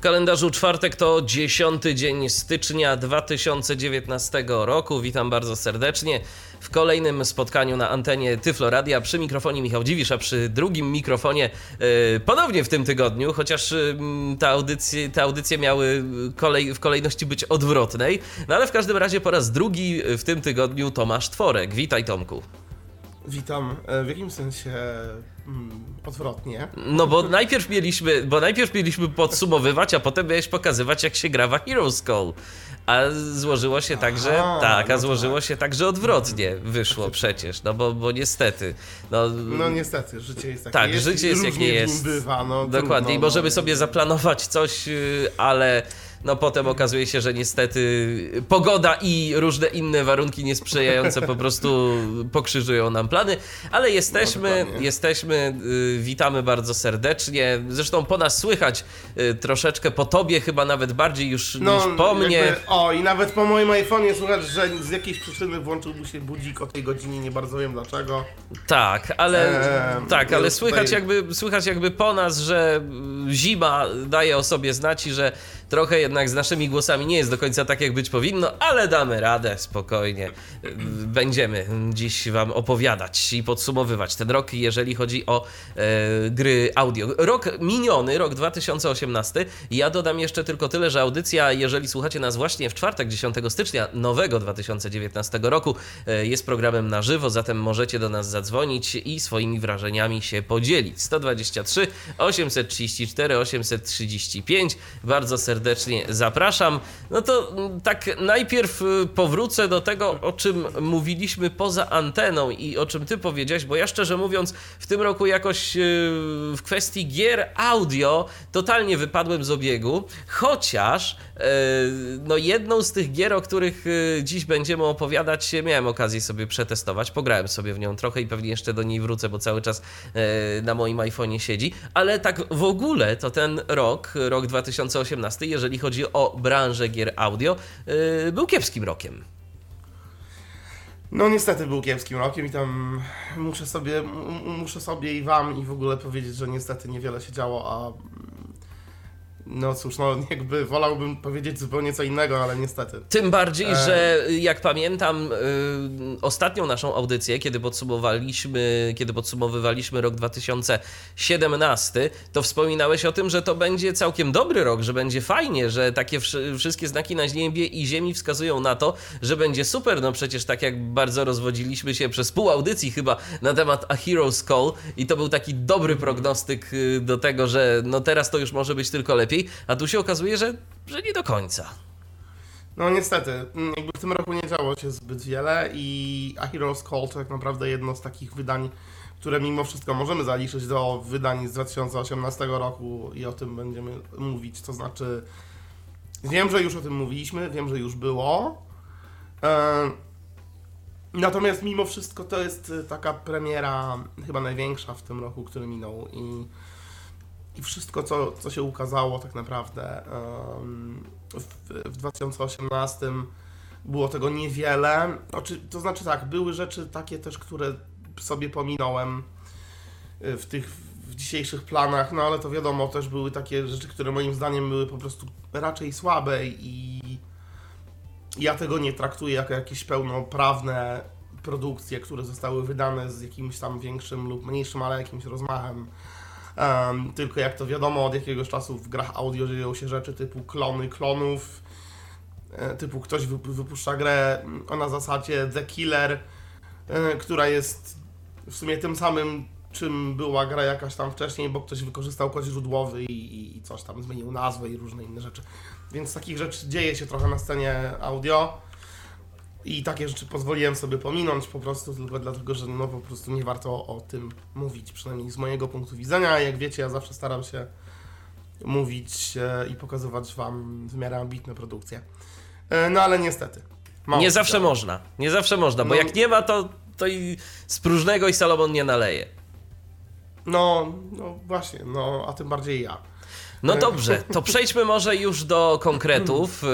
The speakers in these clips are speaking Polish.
W kalendarzu czwartek to 10 dzień stycznia 2019 roku. Witam bardzo serdecznie w kolejnym spotkaniu na antenie Tyfloradia. Przy mikrofonie Michał Dziwisz, a przy drugim mikrofonie yy, ponownie w tym tygodniu, chociaż yy, te, audycje, te audycje miały kolej, w kolejności być odwrotnej. No ale w każdym razie po raz drugi w tym tygodniu Tomasz Tworek. Witaj Tomku. Witam. E, w jakim sensie mm, odwrotnie? No bo najpierw mieliśmy, bo najpierw mieliśmy podsumowywać, a potem miałeś pokazywać jak się gra w Heroes Call. A złożyło się tak, że Aha, tak, a no złożyło tak. się tak, że odwrotnie wyszło przecież, no bo, bo niestety. No, No niestety, życie jest takie. tak, jest, życie jest jak nie jest. bywa, no, Dokładnie. I trudno, możemy no. sobie zaplanować coś, yy, ale no potem okazuje się, że niestety pogoda i różne inne warunki niesprzyjające po prostu pokrzyżują nam plany, ale jesteśmy, No, jesteśmy, yy, witamy bardzo serdecznie. Zresztą po nas słychać yy, troszeczkę, po tobie chyba nawet bardziej już No, niż po mnie. jakby- o, i nawet po moim iPhone'ie słychać, że z jakiejś przyczyny włączył mu się budzik o tej godzinie, nie bardzo wiem dlaczego. Tak, ale Eee, tak, ale słychać tutaj- jakby, słychać jakby po nas, że y, zima daje o sobie znać i że trochę jednak z naszymi głosami nie jest do końca tak, jak być powinno, ale damy radę, spokojnie. Będziemy dziś wam opowiadać i podsumowywać ten rok, jeżeli chodzi o e, gry audio. Rok miniony, rok 2018. Ja dodam jeszcze tylko tyle, że audycja, jeżeli słuchacie nas właśnie w czwartek, 10 stycznia nowego 2019 roku, e, jest programem na żywo, zatem możecie do nas zadzwonić i swoimi wrażeniami się podzielić. 123 834 835. Bardzo serdecznie zapraszam. No to mm, tak najpierw y, powrócę do tego, o czym mówiliśmy poza anteną i o czym ty powiedziałeś, bo ja szczerze mówiąc w tym roku jakoś y, w kwestii gier audio totalnie wypadłem z obiegu, chociaż y, no jedną z tych gier, o których y, dziś będziemy opowiadać, miałem okazję sobie przetestować, pograłem sobie w nią trochę i pewnie jeszcze do niej wrócę, bo cały czas y, na moim iPhone'ie siedzi, ale tak w ogóle to ten rok, rok 2018, jeżeli chodzi o branżę gier audio, y, był kiepskim rokiem. No niestety był kiepskim rokiem i tam muszę sobie, muszę sobie i wam i w ogóle powiedzieć, że niestety niewiele się działo, a no cóż, no jakby wolałbym powiedzieć zupełnie co innego, ale niestety. Tym bardziej, E. że jak pamiętam y, ostatnią naszą audycję, kiedy podsumowaliśmy, kiedy podsumowywaliśmy rok 2017, to wspominałeś o tym, że to będzie całkiem dobry rok, że będzie fajnie, że takie wszy- wszystkie znaki na niebie i ziemi wskazują na to, że będzie super. No przecież tak jak bardzo rozwodziliśmy się przez pół audycji chyba na temat A Hero's Call i to był taki dobry prognostyk y, do tego, że no teraz to już może być tylko lepiej, a tu się okazuje, że, że nie do końca. No niestety, mm, jakby w tym roku nie działo się zbyt wiele i A Hero's Call to tak naprawdę jedno z takich wydań, które mimo wszystko możemy zaliczyć do wydań z 2018 roku i o tym będziemy mówić, to znaczy wiem, że już o tym mówiliśmy, wiem, że już było. E, Natomiast mimo wszystko to jest e, taka premiera chyba największa w tym roku, który minął i, i wszystko, co, co się ukazało tak naprawdę w, w 2018 było tego niewiele. To znaczy tak, były rzeczy takie też, które sobie pominąłem y, w tych w dzisiejszych planach, no ale to wiadomo, też były takie rzeczy, które moim zdaniem były po prostu raczej słabe i ja tego nie traktuję jako jakieś pełnoprawne produkcje, które zostały wydane z jakimś tam większym lub mniejszym, ale jakimś rozmachem. Em, tylko jak to wiadomo, od jakiegoś czasu w grach audio dzieją się rzeczy typu klony klonów, e, typu ktoś wyp- wypuszcza grę na zasadzie The Killer, e, która jest w sumie tym samym, czym była gra jakaś tam wcześniej, bo ktoś wykorzystał kod źródłowy i- i coś tam zmienił nazwę i różne inne rzeczy. Więc takich rzeczy dzieje się trochę na scenie audio. I takie rzeczy pozwoliłem sobie pominąć po prostu tylko dlatego, że no po prostu nie warto o tym mówić, przynajmniej z mojego punktu widzenia. Jak wiecie, ja zawsze staram się mówić e, i pokazywać Wam w miarę ambitne produkcje. E, no ale niestety. Nie zawsze można. Nie zawsze można, bo No. jak nie ma, to, to i z próżnego i Salomon nie naleje. No, no właśnie, no a tym bardziej ja. No dobrze, to przejdźmy może już do konkretów, y,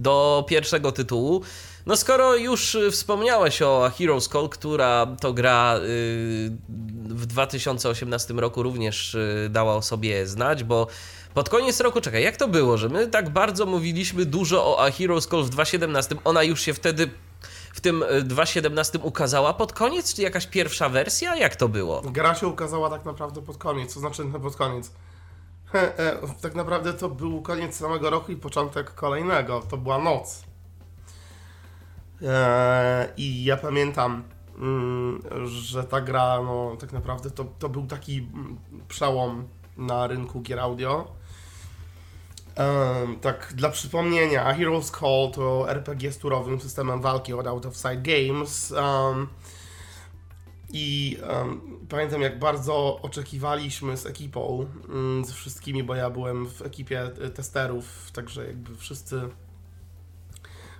do pierwszego tytułu. No skoro już wspomniałeś o Heroes Call, która to gra y, w 2018 roku również y, dała o sobie znać, bo pod koniec roku, czekaj, jak to było, że my tak bardzo mówiliśmy dużo o A Heroes Call w 2017, ona już się wtedy w tym 2017 ukazała pod koniec, czy jakaś pierwsza wersja? Jak to było? Gra się ukazała tak naprawdę pod koniec, to znaczy no, pod koniec. He, e, tak naprawdę to był koniec samego roku i początek kolejnego. To była noc. E, I ja pamiętam, mm, że ta gra, no tak naprawdę to, to był taki mm, przełom na rynku gier audio. Tak, dla przypomnienia, A Hero's Call to RPG z turowym systemem walki od Out of Sight Games. I um, pamiętam, jak bardzo oczekiwaliśmy z ekipą, um, z wszystkimi, bo ja byłem w ekipie testerów, także jakby wszyscy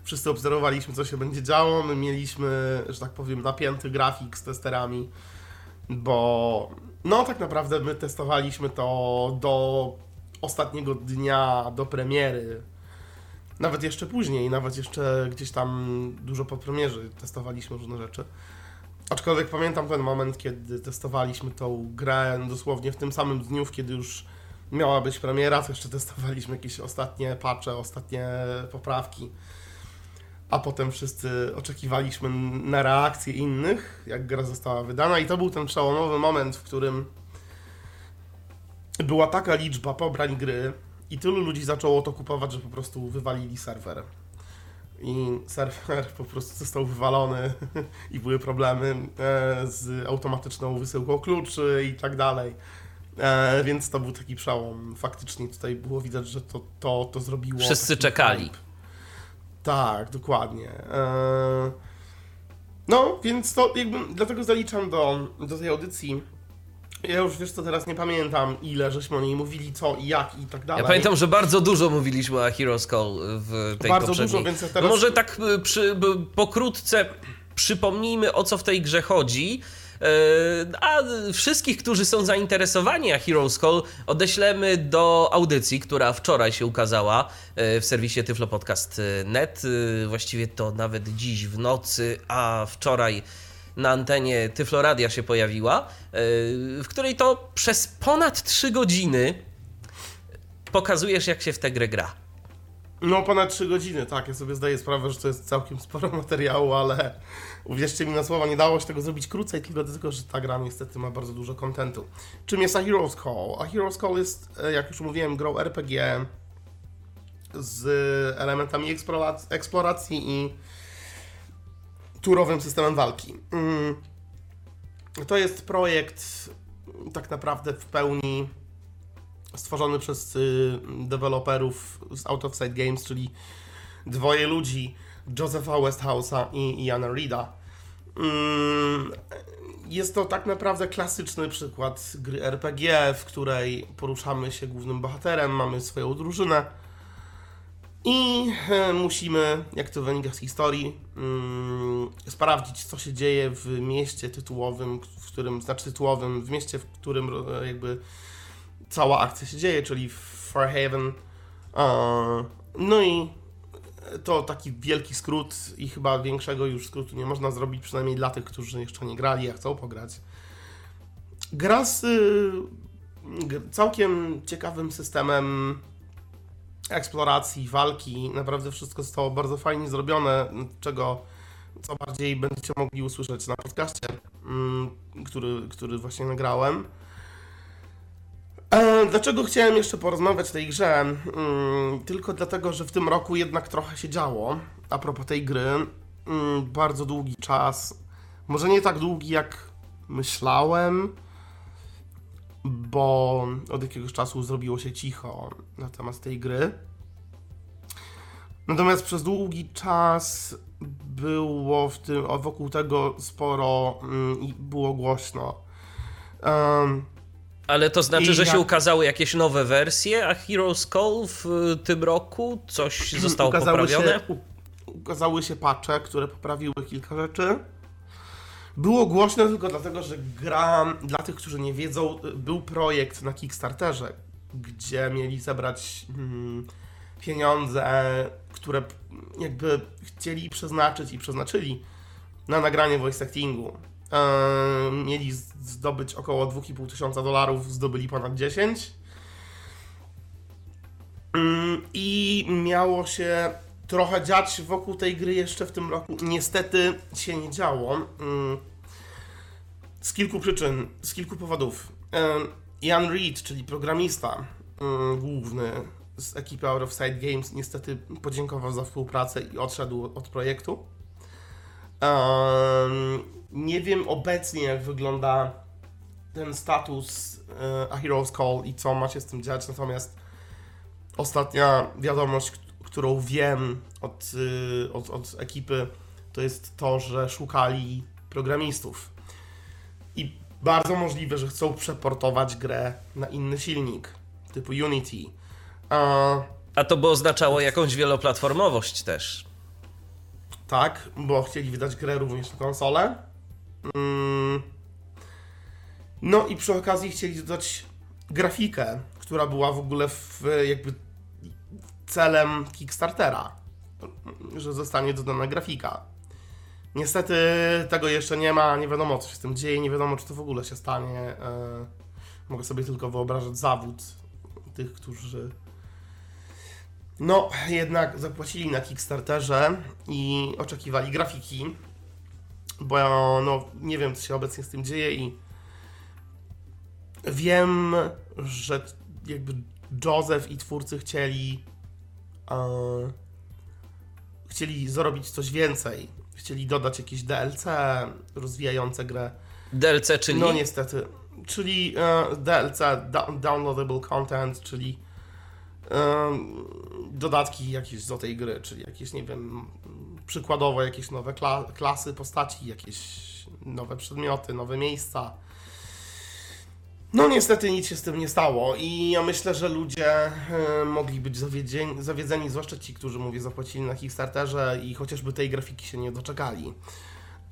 wszyscy obserwowaliśmy, co się będzie działo. My mieliśmy, że tak powiem, napięty grafik z testerami, bo no tak naprawdę my testowaliśmy to do ostatniego dnia, do premiery. Nawet jeszcze później, nawet jeszcze gdzieś tam dużo po premierze testowaliśmy różne rzeczy. Aczkolwiek pamiętam ten moment, kiedy testowaliśmy tą grę dosłownie w tym samym dniu, kiedy już miała być premiera, to jeszcze testowaliśmy jakieś ostatnie patche, ostatnie poprawki a potem wszyscy oczekiwaliśmy na reakcję innych, jak gra została wydana, i to był ten przełomowy moment, w którym była taka liczba pobrań gry i tylu ludzi zaczęło to kupować, że po prostu wywalili serwer. I serwer po prostu został wywalony i były problemy e, z automatyczną wysyłką kluczy i tak dalej. E, więc to był taki przełom. Faktycznie tutaj było widać, że to, to, to zrobiło. Wszyscy czekali. Hype. Tak, dokładnie. Eee, no, więc to jakby dlatego zaliczam do, do tej audycji. Ja już wiesz co, teraz nie pamiętam ile żeśmy o niej mówili, co i jak i tak dalej. Ja pamiętam, że bardzo dużo mówiliśmy o Heroes Call w tej Bardzo poprzedniej. dużo, więc teraz... Może tak y, przy, pokrótce przypomnijmy o co w tej grze chodzi. E, a wszystkich, którzy są zainteresowani a Heroes Call odeślemy do audycji, która wczoraj się ukazała e, w serwisie tyflopodcast.net. E, właściwie to nawet dziś w nocy, a wczoraj na antenie Tyfloradia się pojawiła, w której to przez ponad 3 godziny pokazujesz, jak się w tę grę gra. No, ponad 3 godziny, tak. Ja sobie zdaję sprawę, że to jest całkiem sporo materiału, ale uwierzcie mi na słowa, nie dało się tego zrobić krócej, tylko dlatego, że ta gra niestety ma bardzo dużo kontentu. Czym jest A Hero's Call? A Hero's Call jest, e, jak już mówiłem, grą RPG z elementami eksploracji, i turowym systemem walki. Mm. To jest projekt tak naprawdę w pełni stworzony przez y, deweloperów z Out of Sight Games, czyli dwoje ludzi, Josepha Westhouse'a i Iana Reeda. Mm, jest to tak naprawdę klasyczny przykład gry RPG, w której poruszamy się głównym bohaterem, mamy swoją drużynę i e, musimy, jak to wynika z historii, mm, sprawdzić, co się dzieje w mieście tytułowym, w którym, znaczy tytułowym, w mieście, w którym e, jakby cała akcja się dzieje, czyli Fairhaven. No i to taki wielki skrót i chyba większego już skrótu nie można zrobić, przynajmniej dla tych, którzy jeszcze nie grali, a chcą pograć. Gra z y, całkiem ciekawym systemem eksploracji, walki. Naprawdę wszystko zostało bardzo fajnie zrobione, czego co bardziej będziecie mogli usłyszeć na podcaście, mm, który, który właśnie nagrałem. E, dlaczego chciałem jeszcze porozmawiać o tej grze? Mm, tylko dlatego, że w tym roku jednak trochę się działo. A propos tej gry, mm, bardzo długi czas, może nie tak długi jak myślałem, bo od jakiegoś czasu zrobiło się cicho na temat tej gry. Natomiast przez długi czas było w tym, wokół tego sporo mm, i było głośno. Um, ale to znaczy, I że jak... się ukazały jakieś nowe wersje, a Heroes Call w tym roku? Coś zostało ukazały poprawione? Się, ukazały się patche, które poprawiły kilka rzeczy. Było głośno tylko dlatego, że gra, dla tych, którzy nie wiedzą, był projekt na Kickstarterze, gdzie mieli zebrać mm, pieniądze, które jakby chcieli przeznaczyć i przeznaczyli na nagranie voice actingu. Mieli zdobyć około 2,5 tysiąca dolarów, zdobyli ponad 10. Mm, I miało się trochę dziać wokół tej gry jeszcze w tym roku. Niestety się nie działo. Mm, z kilku przyczyn, z kilku powodów. Ian Reed, czyli programista mm, główny z ekipy Out of Sight Games, niestety podziękował za współpracę i odszedł od projektu. Nie wiem obecnie, jak wygląda ten status e, A Hero's Call i co ma się z tym dziać, natomiast ostatnia wiadomość, którą wiem od, y, od, od ekipy, to jest to, że szukali programistów. I bardzo możliwe, że chcą przeportować grę na inny silnik, typu Unity. A, A to by oznaczało jakąś wieloplatformowość też. Tak, bo chcieli wydać grę również na konsolę. Mm. No i przy okazji chcieli dodać grafikę, która była w ogóle w jakby celem Kickstartera, że zostanie dodana grafika. Niestety tego jeszcze nie ma, nie wiadomo co się z tym dzieje, nie wiadomo czy to w ogóle się stanie. E, mogę sobie tylko wyobrażać zawód tych, którzy no jednak zapłacili na Kickstarterze i oczekiwali grafiki, bo no nie wiem co się obecnie z tym dzieje i wiem, że jakby Joseph i twórcy chcieli chcieli zrobić coś więcej. Chcieli dodać jakieś DLC rozwijające grę. DLC, czyli? No niestety. Czyli uh, DLC, da downloadable content, czyli dodatki jakieś do tej gry, czyli jakieś, nie wiem, przykładowo jakieś nowe kla klasy postaci, jakieś nowe przedmioty, nowe miejsca no niestety nic się z tym nie stało i ja myślę, że ludzie e, mogli być zawiedzeni, zawiedzeni, zwłaszcza ci, którzy, mówię, zapłacili na Kickstarterze i chociażby tej grafiki się nie doczekali.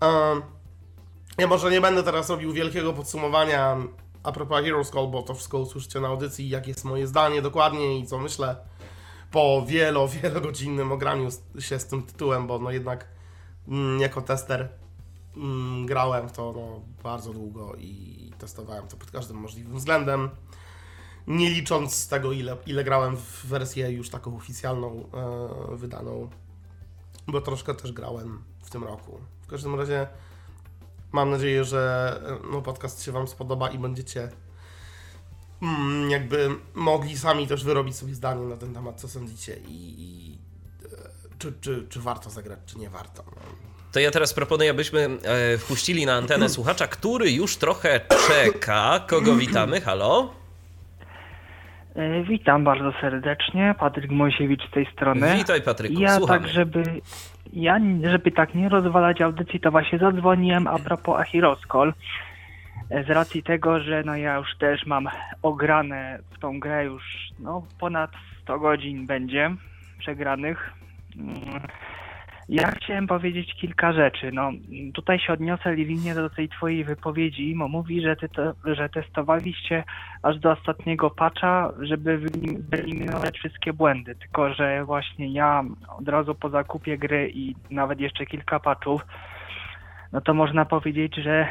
E, ja może nie będę teraz robił wielkiego podsumowania a propos Heroes Call, bo to wszystko usłyszycie na audycji, jak jest moje zdanie dokładnie i co myślę po wielo, wielogodzinnym ograniu się z tym tytułem, bo no jednak mm, jako tester mm, grałem w to no, bardzo długo i testowałem to pod każdym możliwym względem. Nie licząc tego, ile, ile grałem w wersję już taką oficjalną, e, wydaną, bo troszkę też grałem w tym roku. W każdym razie mam nadzieję, że e, no, podcast się Wam spodoba i będziecie jakby mogli sami też wyrobić sobie zdanie na ten temat, co sądzicie i, i e, czy, czy, czy warto zagrać, czy nie warto. No to ja teraz proponuję, abyśmy e, wpuścili na antenę słuchacza, który już trochę czeka. Kogo witamy? Halo? E, witam bardzo serdecznie, Patryk Mojsiewicz z tej strony. Witaj Patryku, Ja słuchamy. tak, żeby, ja, żeby tak nie rozwalać audycji, to właśnie zadzwoniłem a propos Achiroskol. Z racji tego, że no ja już też mam ograne w tą grę już no, ponad 100 godzin będzie przegranych. Mm, ja chciałem powiedzieć kilka rzeczy. No, tutaj się odniosę linie do tej twojej wypowiedzi. Mo mówi, że, ty to, że testowaliście aż do ostatniego patcha, żeby wyeliminować wszystkie błędy. Tylko, że właśnie ja od razu po zakupie gry i nawet jeszcze kilka patchów, no to można powiedzieć, że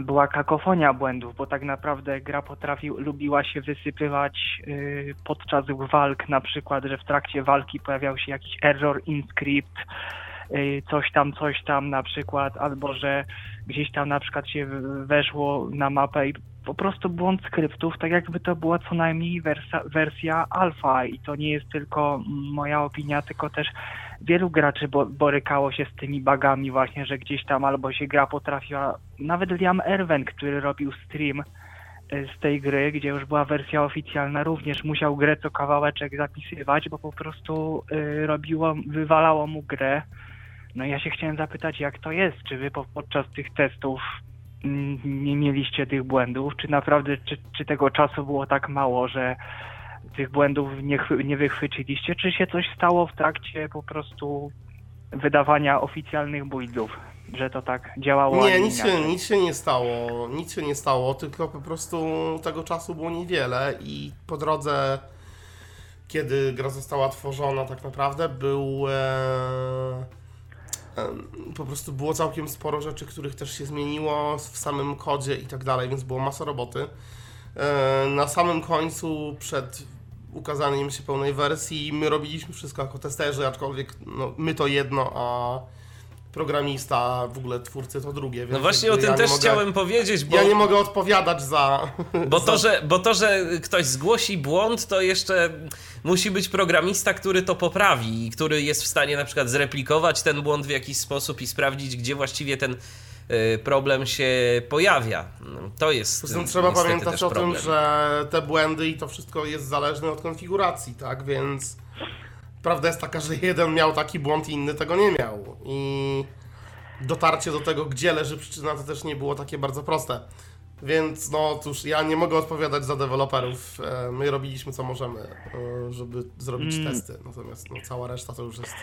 była kakofonia błędów, bo tak naprawdę gra potrafił, lubiła się wysypywać yy, podczas walk, na przykład, że w trakcie walki pojawiał się jakiś error in script, yy, coś tam, coś tam na przykład, albo że gdzieś tam na przykład się weszło na mapę i po prostu błąd skryptów, tak jakby to była co najmniej wersja, wersja alfa. I to nie jest tylko moja opinia, tylko też wielu graczy borykało się z tymi bugami właśnie, że gdzieś tam albo się gra potrafiła, nawet Liam Erwen, który robił stream y, z tej gry, gdzie już była wersja oficjalna, również musiał grę co kawałeczek zapisywać, bo po prostu y, robiło, wywalało mu grę. No ja się chciałem zapytać, jak to jest, czy wy podczas tych testów mm, nie mieliście tych błędów, czy naprawdę, czy, czy tego czasu było tak mało, że tych błędów nie, nie wychwyciliście? Czy się coś stało w trakcie po prostu wydawania oficjalnych buildów? że to tak działało. Nie, nic się, nic się nie stało. Nic się nie stało, tylko po prostu tego czasu było niewiele i po drodze, kiedy gra została tworzona, tak naprawdę był. E, e, po prostu było całkiem sporo rzeczy, których też się zmieniło w samym kodzie i tak dalej, więc było masa roboty. E, na samym końcu, przed ukazaniem się pełnej wersji, my robiliśmy wszystko jako testerzy, aczkolwiek no, my to jedno, a programista, w ogóle twórcy to drugie. No właśnie o tym ja też mogę, chciałem powiedzieć, bo, Ja nie mogę odpowiadać za... bo, za to, że, bo to, że ktoś zgłosi błąd, to jeszcze musi być programista, który to poprawi i który jest w stanie na przykład zreplikować ten błąd w jakiś sposób i sprawdzić, gdzie właściwie ten problem się pojawia. To jest y, trzeba pamiętać też o problem. tym, że te błędy i to wszystko jest zależne od konfiguracji, tak? Więc prawda jest taka, że jeden miał taki błąd, inny tego nie miał. I dotarcie do tego, gdzie leży przyczyna, to też nie było takie bardzo proste. Więc no cóż, ja nie mogę odpowiadać za deweloperów. E, My robiliśmy co możemy, e, żeby zrobić Mm. testy. Natomiast no, cała reszta to już jest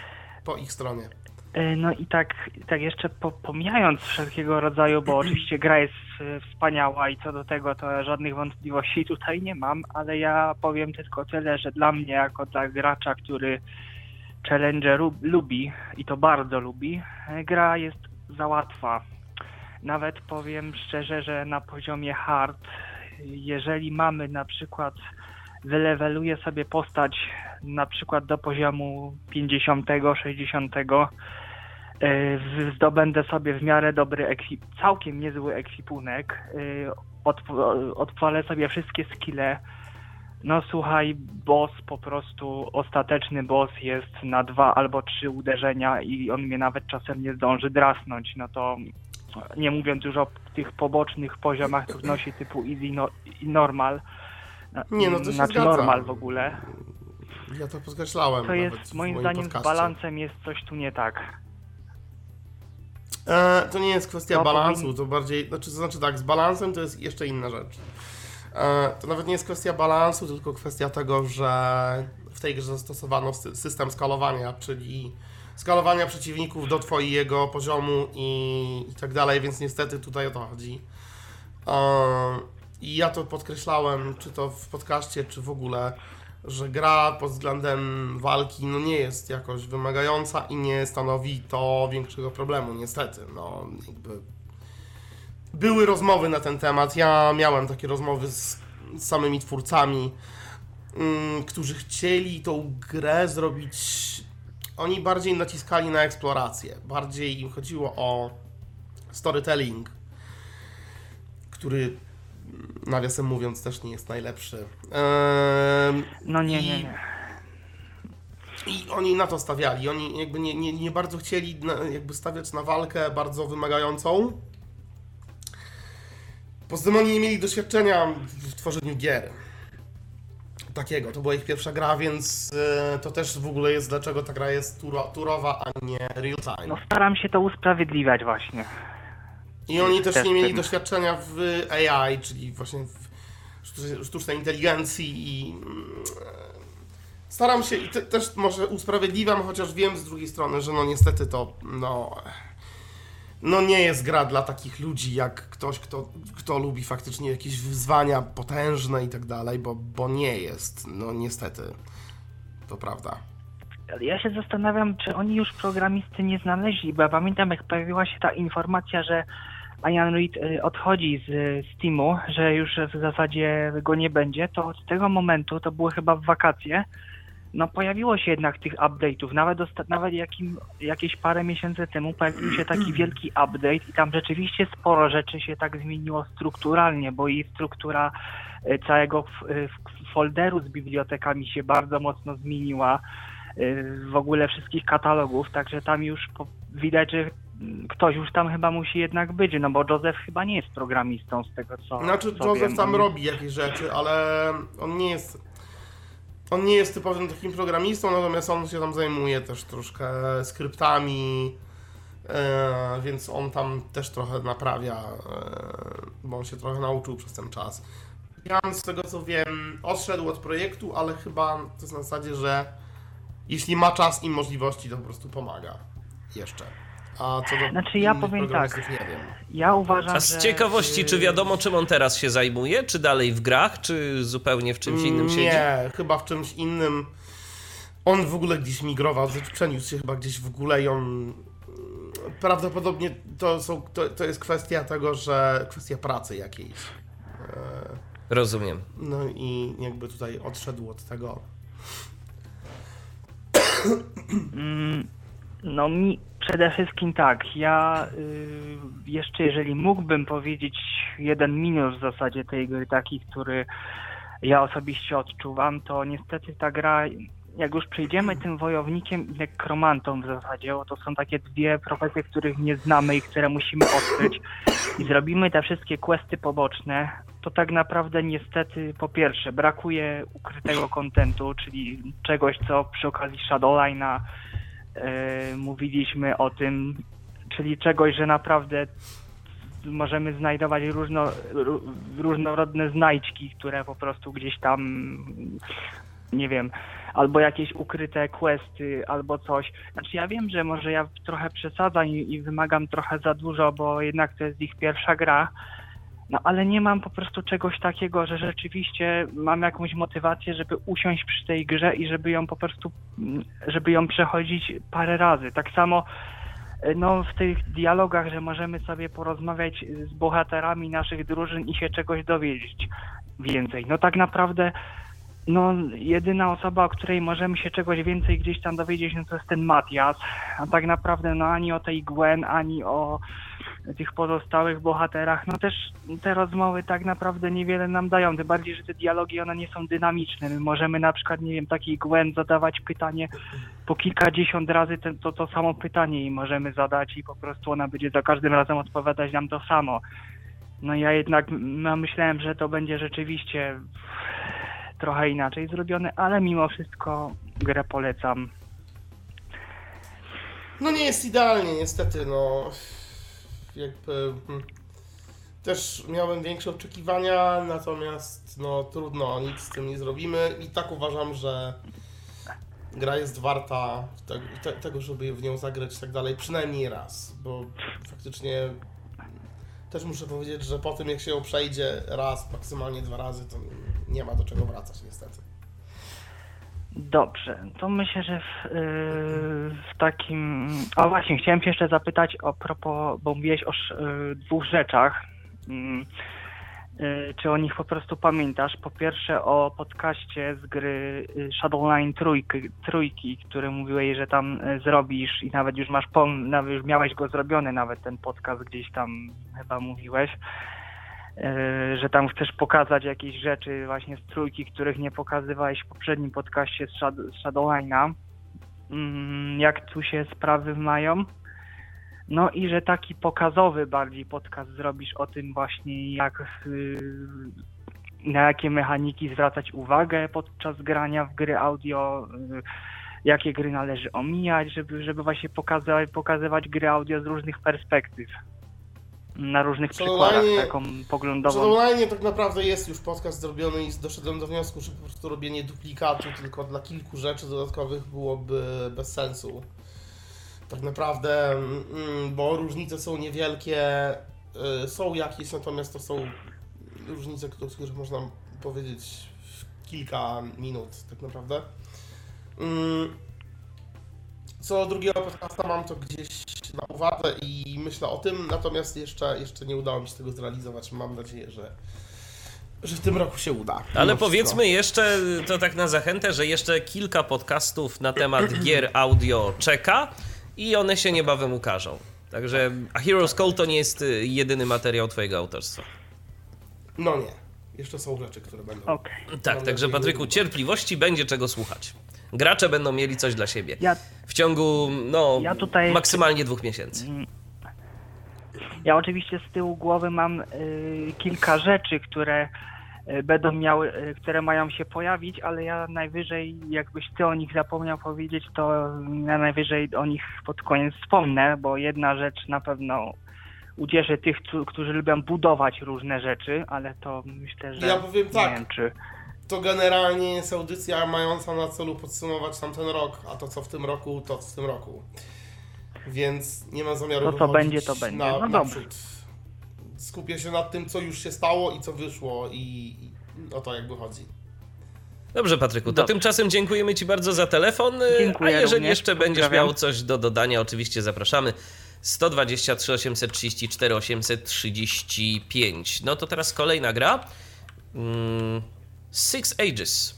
po ich stronie. E, No i tak, tak jeszcze po, pomijając wszelkiego rodzaju, bo oczywiście gra jest e, wspaniała i co do tego to żadnych wątpliwości tutaj nie mam, ale ja powiem tylko tyle, że dla mnie jako dla gracza, który challenge lu- lubi i to bardzo lubi, e, gra jest za łatwa. Nawet powiem szczerze, że na poziomie hard, jeżeli mamy na przykład wyleweluję sobie postać na przykład do poziomu 50, 60, e, w- zdobędę sobie w miarę dobry, ekwip, całkiem niezły ekwipunek, odp- odpalę sobie wszystkie skille. No słuchaj, boss po prostu, ostateczny boss jest na dwa albo trzy uderzenia i on mnie nawet czasem nie zdąży drasnąć. No to nie mówiąc już o tych pobocznych poziomach trudności typu easy no, i normal. Nie, no to się znaczy zgadza. normal w ogóle. Ja to podkreślałem. To jest moim zdaniem z podcaście. balansem jest coś tu nie tak. E, to nie jest kwestia To balansu, to bardziej, znaczy, to znaczy tak, z balansem to jest jeszcze inna rzecz. E, to nawet nie jest kwestia balansu, tylko kwestia tego, że w tej grze zastosowano sy- system skalowania, czyli skalowania przeciwników do twojego poziomu i, i tak dalej, więc niestety tutaj o to chodzi. E, I ja to podkreślałem, czy to w podcaście, czy w ogóle, że gra pod względem walki no nie jest jakoś wymagająca i nie stanowi to większego problemu, niestety. No, jakby były rozmowy na ten temat. Ja miałem takie rozmowy z, samymi twórcami, mm, którzy chcieli tą grę zrobić. Oni bardziej naciskali na eksplorację, bardziej im chodziło o storytelling, który nawiasem mówiąc też nie jest najlepszy. No nie, i- nie, nie. I oni na to stawiali. Oni jakby nie, nie, nie bardzo chcieli na, jakby stawiać na walkę bardzo wymagającą. Poza tym oni nie mieli doświadczenia w tworzeniu gier. Takiego. To była ich pierwsza gra, więc e, to też w ogóle jest dlaczego ta gra jest turo, turowa, a nie real time. No staram się to usprawiedliwiać właśnie. I oni też Też nie mieli doświadczenia w AI, czyli właśnie w sztucznej- inteligencji i mm, staram się i te, też może usprawiedliwiam, chociaż wiem z drugiej strony, że no niestety to no no nie jest gra dla takich ludzi jak ktoś, kto, kto lubi faktycznie jakieś wyzwania potężne i tak dalej, bo, bo nie jest, no niestety. To prawda. Ale Ja się zastanawiam, czy oni już programisty nie znaleźli, bo ja pamiętam jak pojawiła się ta informacja, że Ian Reed y, odchodzi z y, Steamu, że już w zasadzie go nie będzie, to od tego momentu, to było chyba w wakacje, no pojawiło się jednak tych update'ów, nawet, nawet jakim, jakieś parę miesięcy temu pojawił się taki wielki update i tam rzeczywiście sporo rzeczy się tak zmieniło strukturalnie, bo i struktura y, całego folderu z bibliotekami się bardzo mocno zmieniła, w ogóle wszystkich katalogów, także tam już widać, że ktoś już tam chyba musi jednak być, no bo Joseph chyba nie jest programistą z tego co Znaczy, co Joseph wiem. tam robi jakieś rzeczy, ale on nie jest. On nie jest typowym takim programistą, natomiast on się tam zajmuje też troszkę skryptami, e, więc on tam też trochę naprawia, e, bo on się trochę nauczył przez ten czas. Jan, z tego co wiem, odszedł od projektu, ale chyba to jest na zasadzie, że jeśli ma czas i możliwości, to po prostu pomaga. Jeszcze. A co do Znaczy, ja powiem programistów, tak. nie wiem. Ja uważam, A z że... ciekawości, czy y, wiadomo, czym on teraz się zajmuje? Czy dalej w grach, czy zupełnie w czymś innym siedzi? Nie, chyba w czymś innym. On w ogóle gdzieś migrował, przeniósł się chyba gdzieś w ogóle i on prawdopodobnie to, są, to, to jest kwestia tego, że kwestia pracy jakiejś. E, Rozumiem. No i jakby tutaj odszedł od tego. Mm, No mi przede wszystkim tak, ja y, jeszcze jeżeli mógłbym powiedzieć jeden minus w zasadzie tej gry, taki, który ja osobiście odczuwam, to niestety ta gra, jak już przejdziemy tym wojownikiem i nekromantą w zasadzie, bo to są takie dwie profesje, których nie znamy i które musimy odkryć i zrobimy te wszystkie questy poboczne, to tak naprawdę niestety po pierwsze brakuje ukrytego kontentu, czyli czegoś, co przy okazji Shadowline'a mówiliśmy o tym, czyli czegoś, że naprawdę możemy znajdować różno, ró- różnorodne znajdźki, które po prostu gdzieś tam, nie wiem, albo jakieś ukryte questy, albo coś. Znaczy ja wiem, że może ja trochę przesadzam i, i wymagam trochę za dużo, bo jednak to jest ich pierwsza gra, no ale nie mam po prostu czegoś takiego, że rzeczywiście mam jakąś motywację, żeby usiąść przy tej grze i żeby ją po prostu, mm, żeby ją przechodzić parę razy. Tak samo e, no, w tych dialogach, że możemy sobie porozmawiać z bohaterami naszych drużyn i się czegoś dowiedzieć więcej. No tak naprawdę no, jedyna osoba, o której możemy się czegoś więcej gdzieś tam dowiedzieć, no to jest ten Matias. A tak naprawdę no ani o tej Gwen, ani o tych pozostałych bohaterach, no też te rozmowy tak naprawdę niewiele nam dają, tym bardziej, że te dialogi one nie są dynamiczne. My możemy na przykład, nie wiem, takiej Gwen zadawać pytanie po kilkadziesiąt razy te, to, to samo pytanie i możemy zadać i po prostu ona będzie za każdym razem odpowiadać nam to samo. No ja jednak no, myślałem, że to będzie rzeczywiście trochę inaczej zrobione, ale mimo wszystko grę polecam. No nie jest idealnie, niestety, no. Jakby. hmm. Też miałem większe oczekiwania, natomiast no trudno, nic z tym nie zrobimy i tak uważam, że gra jest warta te, te, tego, żeby w nią zagrać i tak dalej, przynajmniej raz, bo faktycznie też muszę powiedzieć, że po tym jak się ją przejdzie raz, maksymalnie dwa razy, to nie ma do czego wracać niestety. Dobrze, to myślę, że w, yy, w takim. O właśnie, chciałem się jeszcze zapytać o propos, bo mówiłeś o yy, dwóch rzeczach. Mm, yy, czy o nich po prostu pamiętasz? Po pierwsze o podcaście z gry Shadowline trójki, trójki, który mówiłeś, że tam zrobisz i nawet już masz pom- nawet już miałeś go zrobiony, nawet ten podcast gdzieś tam chyba mówiłeś. Yy, że tam chcesz pokazać jakieś rzeczy właśnie z trójki, których nie pokazywałeś w poprzednim podcaście z, Shad- z Shadowline'a. Mm, Jak tu się sprawy mają. No i że taki pokazowy bardziej podcast zrobisz o tym właśnie jak yy, na jakie mechaniki zwracać uwagę podczas grania w gry audio, yy, jakie gry należy omijać, żeby, żeby właśnie pokazywać gry audio z różnych perspektyw. Na różnych przykładach, taką poglądową. Shadowline tak naprawdę jest już podcast zrobiony i doszedłem do wniosku, że po prostu robienie duplikatu tylko dla kilku rzeczy dodatkowych byłoby bez sensu. Tak naprawdę, mm, bo różnice są niewielkie, y, są jakieś, natomiast to są różnice, które, które można powiedzieć w kilka minut tak naprawdę. Co do drugiego podcasta mam to gdzieś na uwadze i myślę o tym, natomiast jeszcze, jeszcze nie udało mi się tego zrealizować. Mam nadzieję, że, że w tym roku się uda. Ale wszystko. powiedzmy jeszcze, to tak na zachętę, że jeszcze kilka podcastów na temat gier audio czeka i one się niebawem ukażą. Także A Hero's Call to nie jest y, jedyny materiał twojego autorstwa. No nie. Jeszcze są rzeczy, które będą. Okej. Tak, także Patryku, cierpliwości będzie czego słuchać. Gracze będą mieli coś dla siebie. Ja, W ciągu, no, Ja tutaj- maksymalnie dwóch miesięcy. ja oczywiście z tyłu głowy mam y, kilka rzeczy, które y, będą miały, y, które mają się pojawić, ale ja najwyżej, jakbyś ty o nich zapomniał powiedzieć, to ja najwyżej o nich pod koniec wspomnę, bo jedna rzecz na pewno ucieszy tych, którzy lubią budować różne rzeczy, ale to myślę, że Ja powiem nie tak. wiem, czy... To generalnie jest audycja mająca na celu podsumować tamten rok, a to co w tym roku, to w tym roku. Więc nie ma zamiaru To co wychodzić będzie, to będzie. Na, No naprzód. dobrze. Skupię się nad tym, co już się stało i co wyszło i, i o to jak wychodzi. Dobrze, Patryku, to Dobrze. tymczasem dziękujemy Ci bardzo za telefon. Dziękuję A jeżeli również, jeszcze będziesz pozdrawiam. miał coś do dodania, oczywiście zapraszamy. 123 834 835. No to teraz kolejna gra. Mm, Six Ages.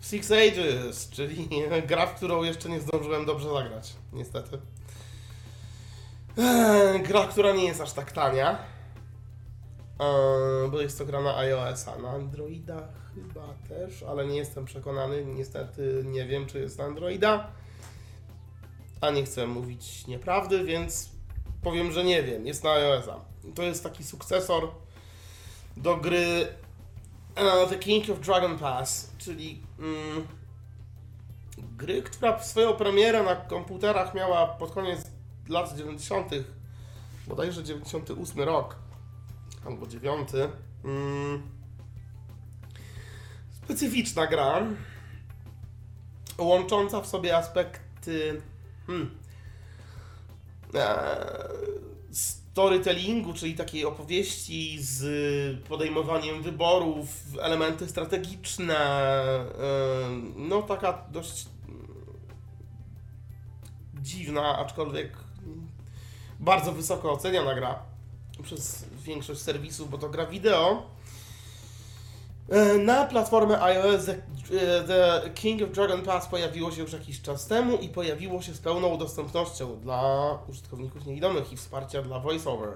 Six Ages, czyli gra, w którą jeszcze nie zdążyłem dobrze zagrać, niestety. Eee, Gra, która nie jest aż tak tania. Eee, Bo jest to gra na iOS-a, na Androida chyba też, ale nie jestem przekonany. Niestety nie wiem, czy jest na Androida. A nie chcę mówić nieprawdy, więc powiem, że nie wiem. Jest na iOS-a. To jest taki sukcesor do gry The King of Dragon Pass, czyli mm, gry, która swoją premierę na komputerach miała pod koniec lat 90. bodajże 98 rok albo 9. Mm, specyficzna gra, łącząca w sobie aspekty hmm, e, storytellingu, czyli takiej opowieści z podejmowaniem wyborów, elementy strategiczne, no taka dość mm, dziwna, aczkolwiek bardzo wysoko oceniana gra przez większość serwisów, bo to gra wideo. E, Na platformę iOS The, e, The King of Dragon Pass pojawiło się już jakiś czas temu i pojawiło się z pełną dostępnością dla użytkowników niewidomych i wsparcia dla VoiceOver.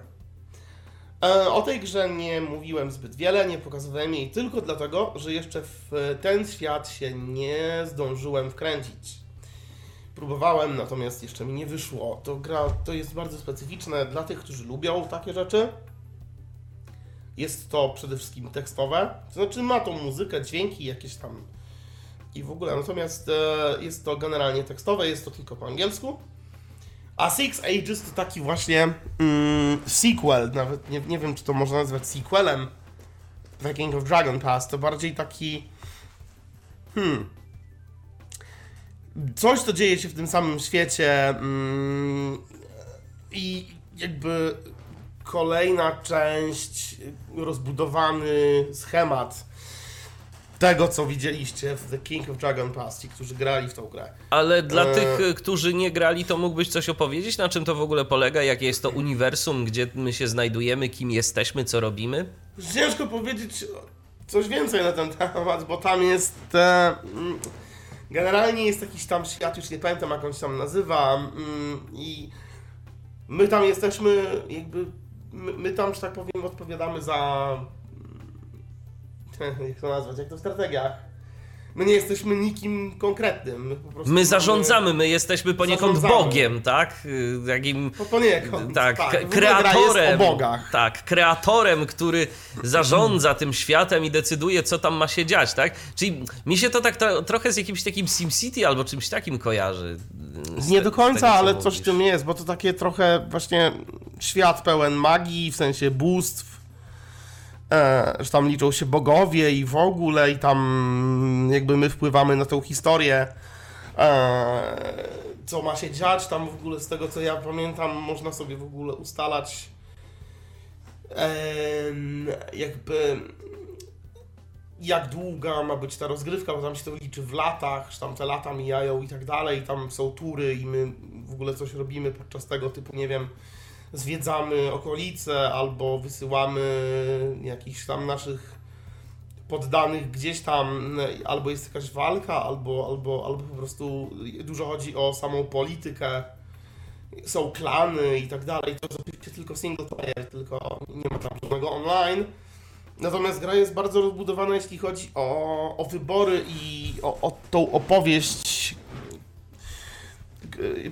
E, O tej grze nie mówiłem zbyt wiele, nie pokazywałem jej tylko dlatego, że jeszcze w ten świat się nie zdążyłem wkręcić. Próbowałem, natomiast jeszcze mi nie wyszło. To gra to jest bardzo specyficzne dla tych, którzy lubią takie rzeczy. Jest to przede wszystkim tekstowe, to znaczy ma tą muzykę, dźwięki jakieś tam i w ogóle, natomiast e, jest to generalnie tekstowe, jest to tylko po angielsku. A Six Ages to taki właśnie mm, sequel, nawet nie, nie wiem czy to można nazwać sequelem The King of Dragon Pass, to bardziej taki hmm. Coś, co dzieje się w tym samym świecie mm, i jakby kolejna część, rozbudowany schemat tego, co widzieliście w The King of Dragon Pass, ci, którzy grali w tą grę. Ale dla E. tych, y, którzy nie grali, to mógłbyś coś opowiedzieć? Na czym to w ogóle polega? Jakie jest to uniwersum? Gdzie my się znajdujemy? Kim jesteśmy? Co robimy? Ciężko powiedzieć coś więcej na ten temat, bo tam jest. E, mm, generalnie jest jakiś tam świat, już nie pamiętam jak on się tam nazywa, mm, i my tam jesteśmy, jakby. My, my tam, że tak powiem, odpowiadamy za. Jak to nazwać? Jak to w strategiach? My nie jesteśmy nikim konkretnym. My, po prostu My mamy- zarządzamy, my jesteśmy poniekąd Zarządzamy. Bogiem, tak? Y, Takim Po, poniekąd. tak, tak. kreatorem. Tak, kreatorem, który zarządza tym światem i decyduje, co tam ma się dziać, tak? Czyli mi się to tak tro- trochę z jakimś takim SimCity albo czymś takim kojarzy. Nie te- do końca, tego, ale coś w tym jest, bo to takie trochę właśnie świat pełen magii, w sensie bóstw, e, że tam liczą się bogowie i w ogóle i tam jakby my wpływamy na tą historię, e, co ma się dziać, tam w ogóle z tego co ja pamiętam można sobie w ogóle ustalać em, jakby jak długa ma być ta rozgrywka, bo tam się to liczy w latach, że tam te lata mijają i tak dalej, tam są tury i my w ogóle coś robimy podczas tego typu, nie wiem, zwiedzamy okolice albo wysyłamy jakichś tam naszych poddanych gdzieś tam, albo jest jakaś walka, albo, albo, albo po prostu dużo chodzi o samą politykę, są klany i tak dalej, to jest oczywiście tylko single player, tylko nie ma tam żadnego online. Natomiast gra jest bardzo rozbudowana, jeśli chodzi o, o wybory i o, o tą opowieść,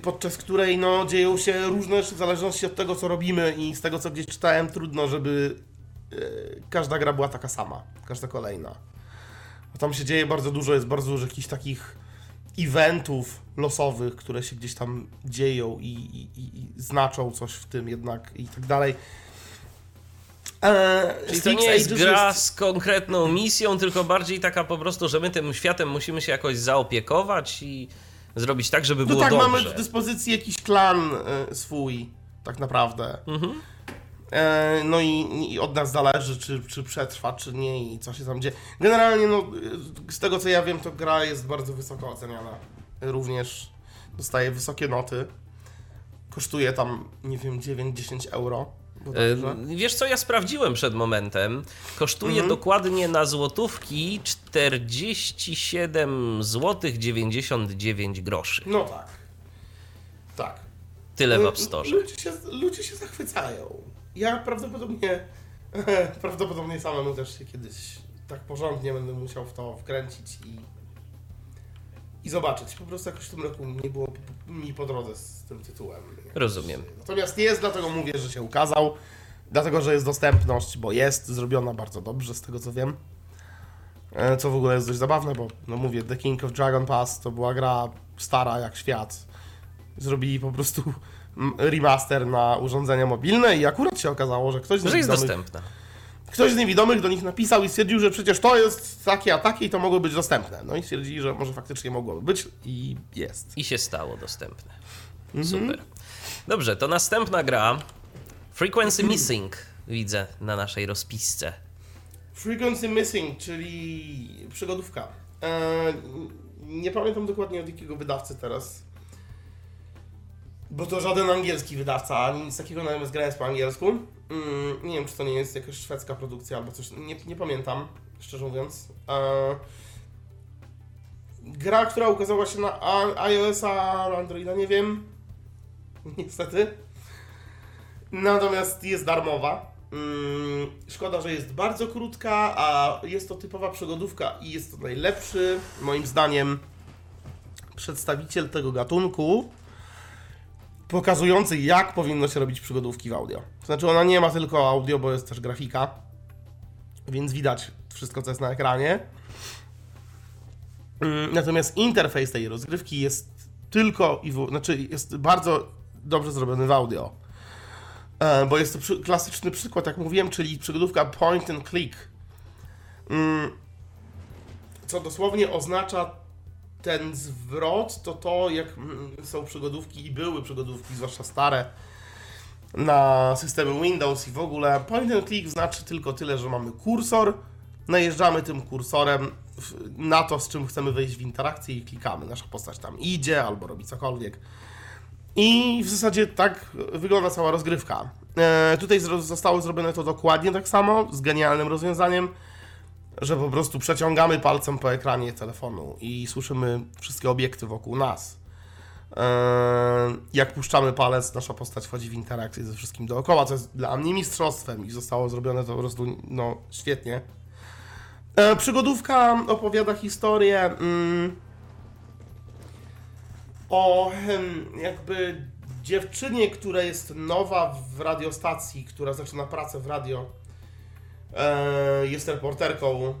podczas której no, dzieją się różne rzeczy w zależności od tego, co robimy i z tego, co gdzieś czytałem, trudno, żeby e, każda gra była taka sama, każda kolejna. Bo tam się dzieje bardzo dużo, jest bardzo dużo jakichś takich eventów losowych, które się gdzieś tam dzieją i, i, i, znaczą coś w tym jednak i tak dalej. Eee, Czyli to nie jest gra jest- z konkretną misją, tylko bardziej taka po prostu, że my tym światem musimy się jakoś zaopiekować i zrobić tak, żeby No było tak, dobrze. mamy w dyspozycji jakiś klan e, swój, tak naprawdę. E, no i, i od nas zależy, czy, czy przetrwa, czy nie i co się tam dzieje. Generalnie, no, e, z tego co ja wiem, to gra jest bardzo wysoko oceniana. Również dostaje wysokie noty. Kosztuje tam, nie wiem, 9-10 euro. E, Wiesz co, ja sprawdziłem przed momentem. Kosztuje Mhm. dokładnie na złotówki 47 zł 99 groszy. No tak. Tak. Tyle w L- App Store. Ludzie się, ludzie się zachwycają. Ja prawdopodobnie, prawdopodobnie samemu też się kiedyś tak porządnie będę musiał w to wkręcić i, i zobaczyć. Po prostu jakoś w tym roku nie było mi po drodze z tym tytułem. Rozumiem. Natomiast jest, dlatego mówię, że się ukazał. Dlatego, że jest dostępność, bo jest zrobiona bardzo dobrze, z tego co wiem. E, Co w ogóle jest dość zabawne, bo no mówię, The King of Dragon Pass to była gra stara jak świat. Zrobili po prostu remaster na urządzenia mobilne i akurat się okazało, że ktoś Że jest dostępna. Ktoś z niewidomych do nich napisał i stwierdził, że przecież to jest takie a takie i to mogło być dostępne. No i stwierdzili, że może faktycznie mogłoby być i jest. I się stało dostępne. Mhm. Super. Dobrze, to następna gra. Frequency Missing widzę na naszej rozpisce. Frequency Missing, czyli przygodówka. E, nie pamiętam dokładnie od jakiego wydawcy teraz. Bo to żaden angielski wydawca, ani nic takiego, natomiast jest po angielsku. Mm, nie wiem, czy to nie jest jakaś szwedzka produkcja albo coś, nie, nie pamiętam, szczerze mówiąc. Gra, która ukazała się na iOS-a, Androida, nie wiem. Niestety. Natomiast jest darmowa. Mm, Szkoda, że jest bardzo krótka, a jest to typowa przygodówka i jest to najlepszy, moim zdaniem, przedstawiciel tego gatunku, pokazujący jak powinno się robić przygodówki w audio. To znaczy ona nie ma tylko audio, bo jest też grafika, więc widać wszystko, co jest na ekranie. Mm, Natomiast interfejs tej rozgrywki jest tylko i w, znaczy jest bardzo dobrze zrobiony w audio. E, bo jest to przy, klasyczny przykład, jak mówiłem, czyli przygodówka point and click. Mm, co dosłownie oznacza ten zwrot, to to, jak są przygodówki i były przygodówki, zwłaszcza stare, na systemy Windows i w ogóle. Point and click znaczy tylko tyle, że mamy kursor, najeżdżamy tym kursorem na to, z czym chcemy wejść w interakcję i klikamy. Nasza postać tam idzie albo robi cokolwiek. I w zasadzie tak wygląda cała rozgrywka. E, tutaj zostało zrobione to dokładnie tak samo, z genialnym rozwiązaniem, że po prostu przeciągamy palcem po ekranie telefonu i słyszymy wszystkie obiekty wokół nas. E, jak puszczamy palec, nasza postać wchodzi w interakcję ze wszystkim dookoła, co jest dla mnie mistrzostwem i zostało zrobione to po prostu no, świetnie. E, przygodówka opowiada historię. Mm, o em, jakby dziewczynie, która jest nowa w radiostacji, która zaczyna pracę w radio. E, jest reporterką e,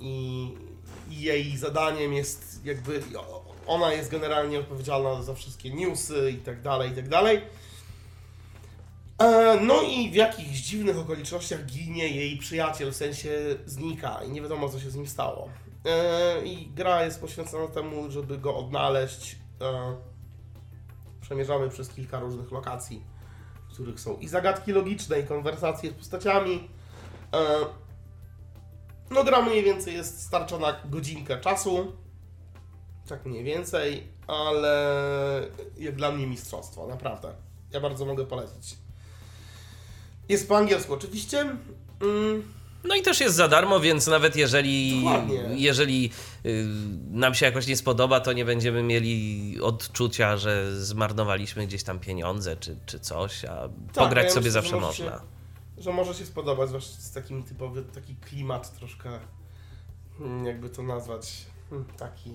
i jej zadaniem jest jakby ona jest generalnie odpowiedzialna za wszystkie newsy i tak dalej, i tak dalej. E, No i w jakichś dziwnych okolicznościach ginie jej przyjaciel, w sensie znika i nie wiadomo co się z nim stało. E, I gra jest poświęcona temu, żeby go odnaleźć. E, Przemierzamy przez kilka różnych lokacji, w których są i zagadki logiczne, i konwersacje z postaciami. E, No gra mniej więcej jest starcza na godzinkę czasu. Tak mniej więcej, ale jak dla mnie mistrzostwo, naprawdę. Ja bardzo mogę polecić. Jest po angielsku oczywiście. Mm, No i też jest za darmo, więc nawet jeżeli, Dokładnie. jeżeli y, nam się jakoś nie spodoba, to nie będziemy mieli odczucia, że zmarnowaliśmy gdzieś tam pieniądze czy, czy coś, a pograć ja sobie myślę, zawsze można. Się, że może się spodobać, zwłaszcza z takim typowy taki klimat troszkę, hmm, jakby to nazwać, hmm, taki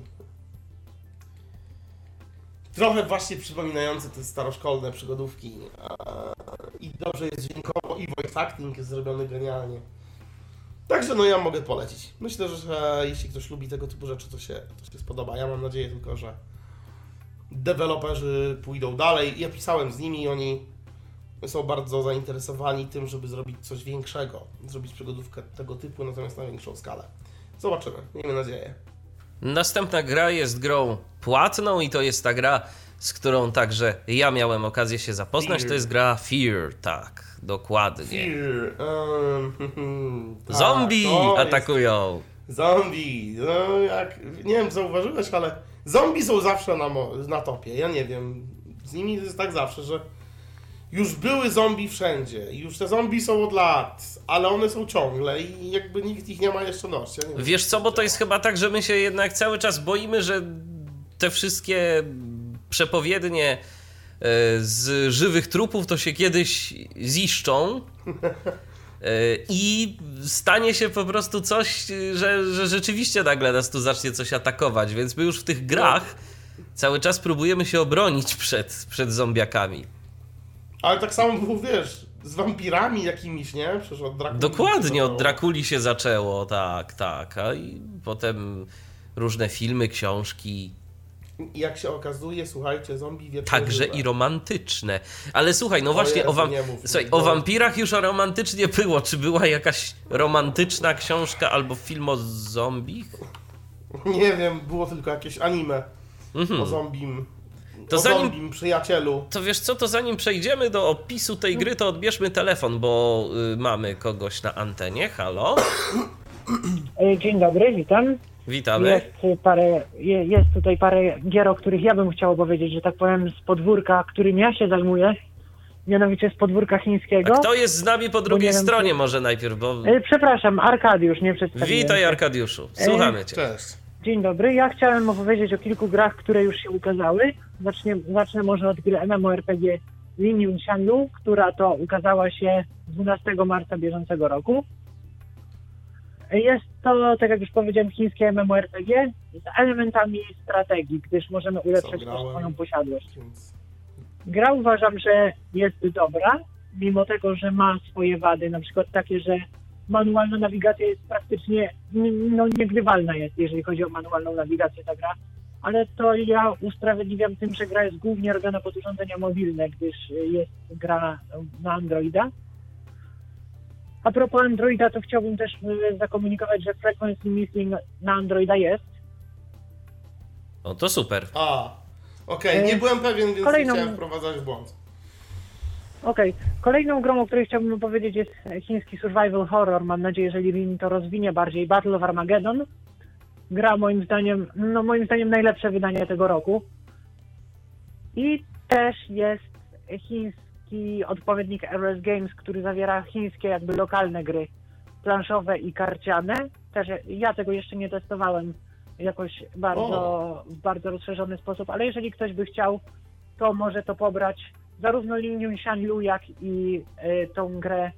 trochę właśnie przypominający te staroszkolne przygodówki. I dobrze jest dźwiękowo i voice acting jest zrobiony genialnie. Także no ja mogę polecić. Myślę, że jeśli ktoś lubi tego typu rzeczy, to się, to się spodoba. Ja mam nadzieję tylko, że deweloperzy pójdą dalej. Ja pisałem z nimi i oni są bardzo zainteresowani tym, żeby zrobić coś większego. Zrobić przygodówkę tego typu, natomiast na większą skalę. Zobaczymy. Miejmy nadzieję. Następna gra jest grą płatną i to jest ta gra, z którą także ja miałem okazję się zapoznać. Fear. To jest gra Fear, tak, dokładnie. Fear. Um, tak, Zombie to jest- atakują. Zombie. No jak, nie wiem, zauważyłeś, ale zombie są zawsze na, mo- na topie. Ja nie wiem. Z nimi jest tak zawsze, że już były zombie wszędzie. Już te zombie są od lat, ale one są ciągle i jakby nikt ich nie ma jeszcze dość. Ja Wiesz co, bo to jest chyba tak, że my się jednak cały czas boimy, że te wszystkie przepowiednie e, z żywych trupów to się kiedyś ziszczą. e, I stanie się po prostu coś, że, że rzeczywiście nagle nas tu zacznie coś atakować, więc my już w tych grach cały czas próbujemy się obronić przed, przed zombiakami. Ale tak samo było, wiesz, z wampirami jakimiś, nie? Przecież od Drakuli. Dokładnie, od Drakuli się zaczęło, tak, tak. A i potem różne filmy, książki, I Jak się okazuje, słuchajcie, zombie wie także i romantyczne. Ale słuchaj, no właśnie, Jezu, o, wam... mów, słuchaj, o wampirach już o romantycznie było. Czy była jakaś romantyczna książka albo film o zombich? Nie wiem, było tylko jakieś anime Mhm. o zombim. To o zanim- zombim przyjacielu. To wiesz co, to zanim przejdziemy do opisu tej gry, to odbierzmy telefon, bo y, mamy kogoś na antenie. Halo? E, Dzień dobry, witam. Witamy. Jest parę, je- jest tutaj parę gier, o których ja bym chciał opowiedzieć, że tak powiem, z podwórka, którym ja się zajmuję, mianowicie z podwórka chińskiego. A kto jest z nami po drugiej wiem, stronie czy- może najpierw, bo... E, Przepraszam, Arkadiusz, nie przedstawiłem. Witaj. Arkadiuszu, słuchamy cię. Cześć. Dzień dobry, ja chciałem opowiedzieć o kilku grach, które już się ukazały. Zacznie, zacznę może od gry MMORPG Lin Yun Xianlu, która to ukazała się 12 marca bieżącego roku. Jest to, tak jak już powiedziałem, chińskie MMORPG z elementami strategii, gdyż możemy ulepszać swoją posiadłość. Gra uważam, że jest dobra, mimo tego, że ma swoje wady, na przykład takie, że manualna nawigacja jest praktycznie no, niegrywalna jest, jeżeli chodzi o manualną nawigację ta gra, ale to ja usprawiedliwiam tym, że gra jest głównie robiona pod urządzenia mobilne, gdyż jest gra na Androida. A propos Androida, to chciałbym też y, zakomunikować, że Frequency Missing na Androida jest. No to super. A, okej, nie E, byłem pewien, więc kolejną- nie chciałem wprowadzać w błąd. Okej. Kolejną grą, o której chciałbym opowiedzieć jest chiński survival horror. Mam nadzieję, że Lin to rozwinie bardziej. Battle of Armageddon. Gra moim zdaniem, no moim zdaniem najlepsze wydanie tego roku. I też jest chiński odpowiednik RS Games, który zawiera chińskie jakby lokalne gry planszowe i karciane. Też ja tego jeszcze nie testowałem jakoś bardzo, w bardzo rozszerzony sposób, ale jeżeli ktoś by chciał, to może to pobrać zarówno Lin Yun Xianlu, jak i y, tą grę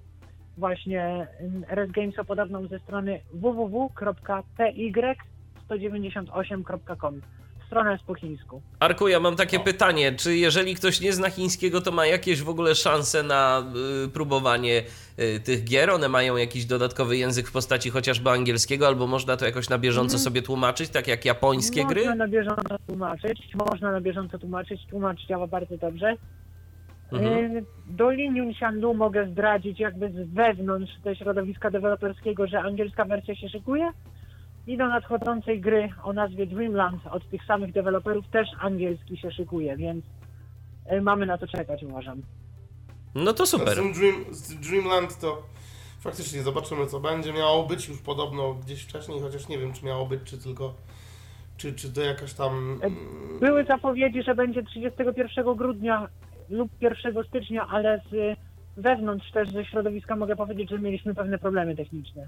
właśnie RS Games podobną ze strony www.py198.com. Strona jest po chińsku. Arku, ja mam takie pytanie, czy jeżeli ktoś nie zna chińskiego, to ma jakieś w ogóle szanse na y, próbowanie y, tych gier? One mają jakiś dodatkowy język w postaci chociażby angielskiego, albo można to jakoś na bieżąco sobie tłumaczyć, tak jak japońskie można gry? na bieżąco tłumaczyć, można na bieżąco tłumaczyć, tłumacz działa bardzo dobrze. Mhm. Y, Do Lin Yun Xianlu mogę zdradzić jakby z wewnątrz tego środowiska deweloperskiego, że angielska wersja się szykuje i do nadchodzącej gry o nazwie Dreamland od tych samych deweloperów też angielski się szykuje, więc y, mamy na to czekać uważam. No to Z super. tym Dream, z Dreamland to faktycznie zobaczymy co będzie. Miało być już podobno gdzieś wcześniej, chociaż nie wiem czy miało być, czy tylko czy, czy to jakaś tam... Były zapowiedzi, że będzie 31 grudnia lub 1 stycznia, ale z wewnątrz też ze środowiska mogę powiedzieć, że mieliśmy pewne problemy techniczne.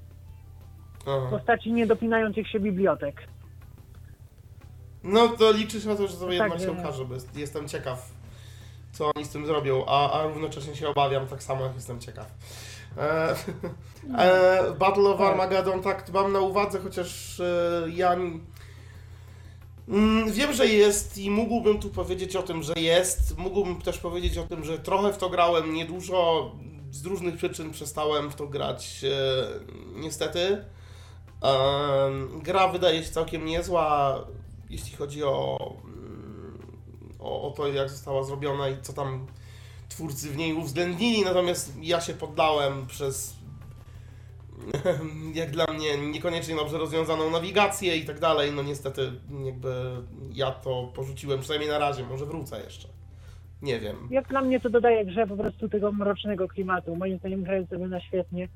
w Aha. postaci niedopinających się bibliotek. No to liczysz na to, że sobie Tak, jednak się że- okaże, bo jest, jestem ciekaw, co oni z tym zrobią, a, a równocześnie się obawiam, tak samo jak jestem ciekaw. E, e, Battle of Armageddon, tak, mam na uwadze, chociaż e, ja wiem, że jest i mógłbym tu powiedzieć o tym, że jest. Mógłbym też powiedzieć o tym, że trochę w to grałem, niedużo, z różnych przyczyn przestałem w to grać, e, niestety. Gra wydaje się całkiem niezła, jeśli chodzi o, mm, o, o to, jak została zrobiona i co tam twórcy w niej uwzględnili, natomiast ja się poddałem przez jak dla mnie niekoniecznie dobrze rozwiązaną nawigację i tak dalej. No niestety jakby ja to porzuciłem przynajmniej na razie, może wrócę jeszcze. Nie wiem. Jak dla mnie to dodaje grze po prostu tego mrocznego klimatu. Moim zdaniem gra jest zrobiona świetnie.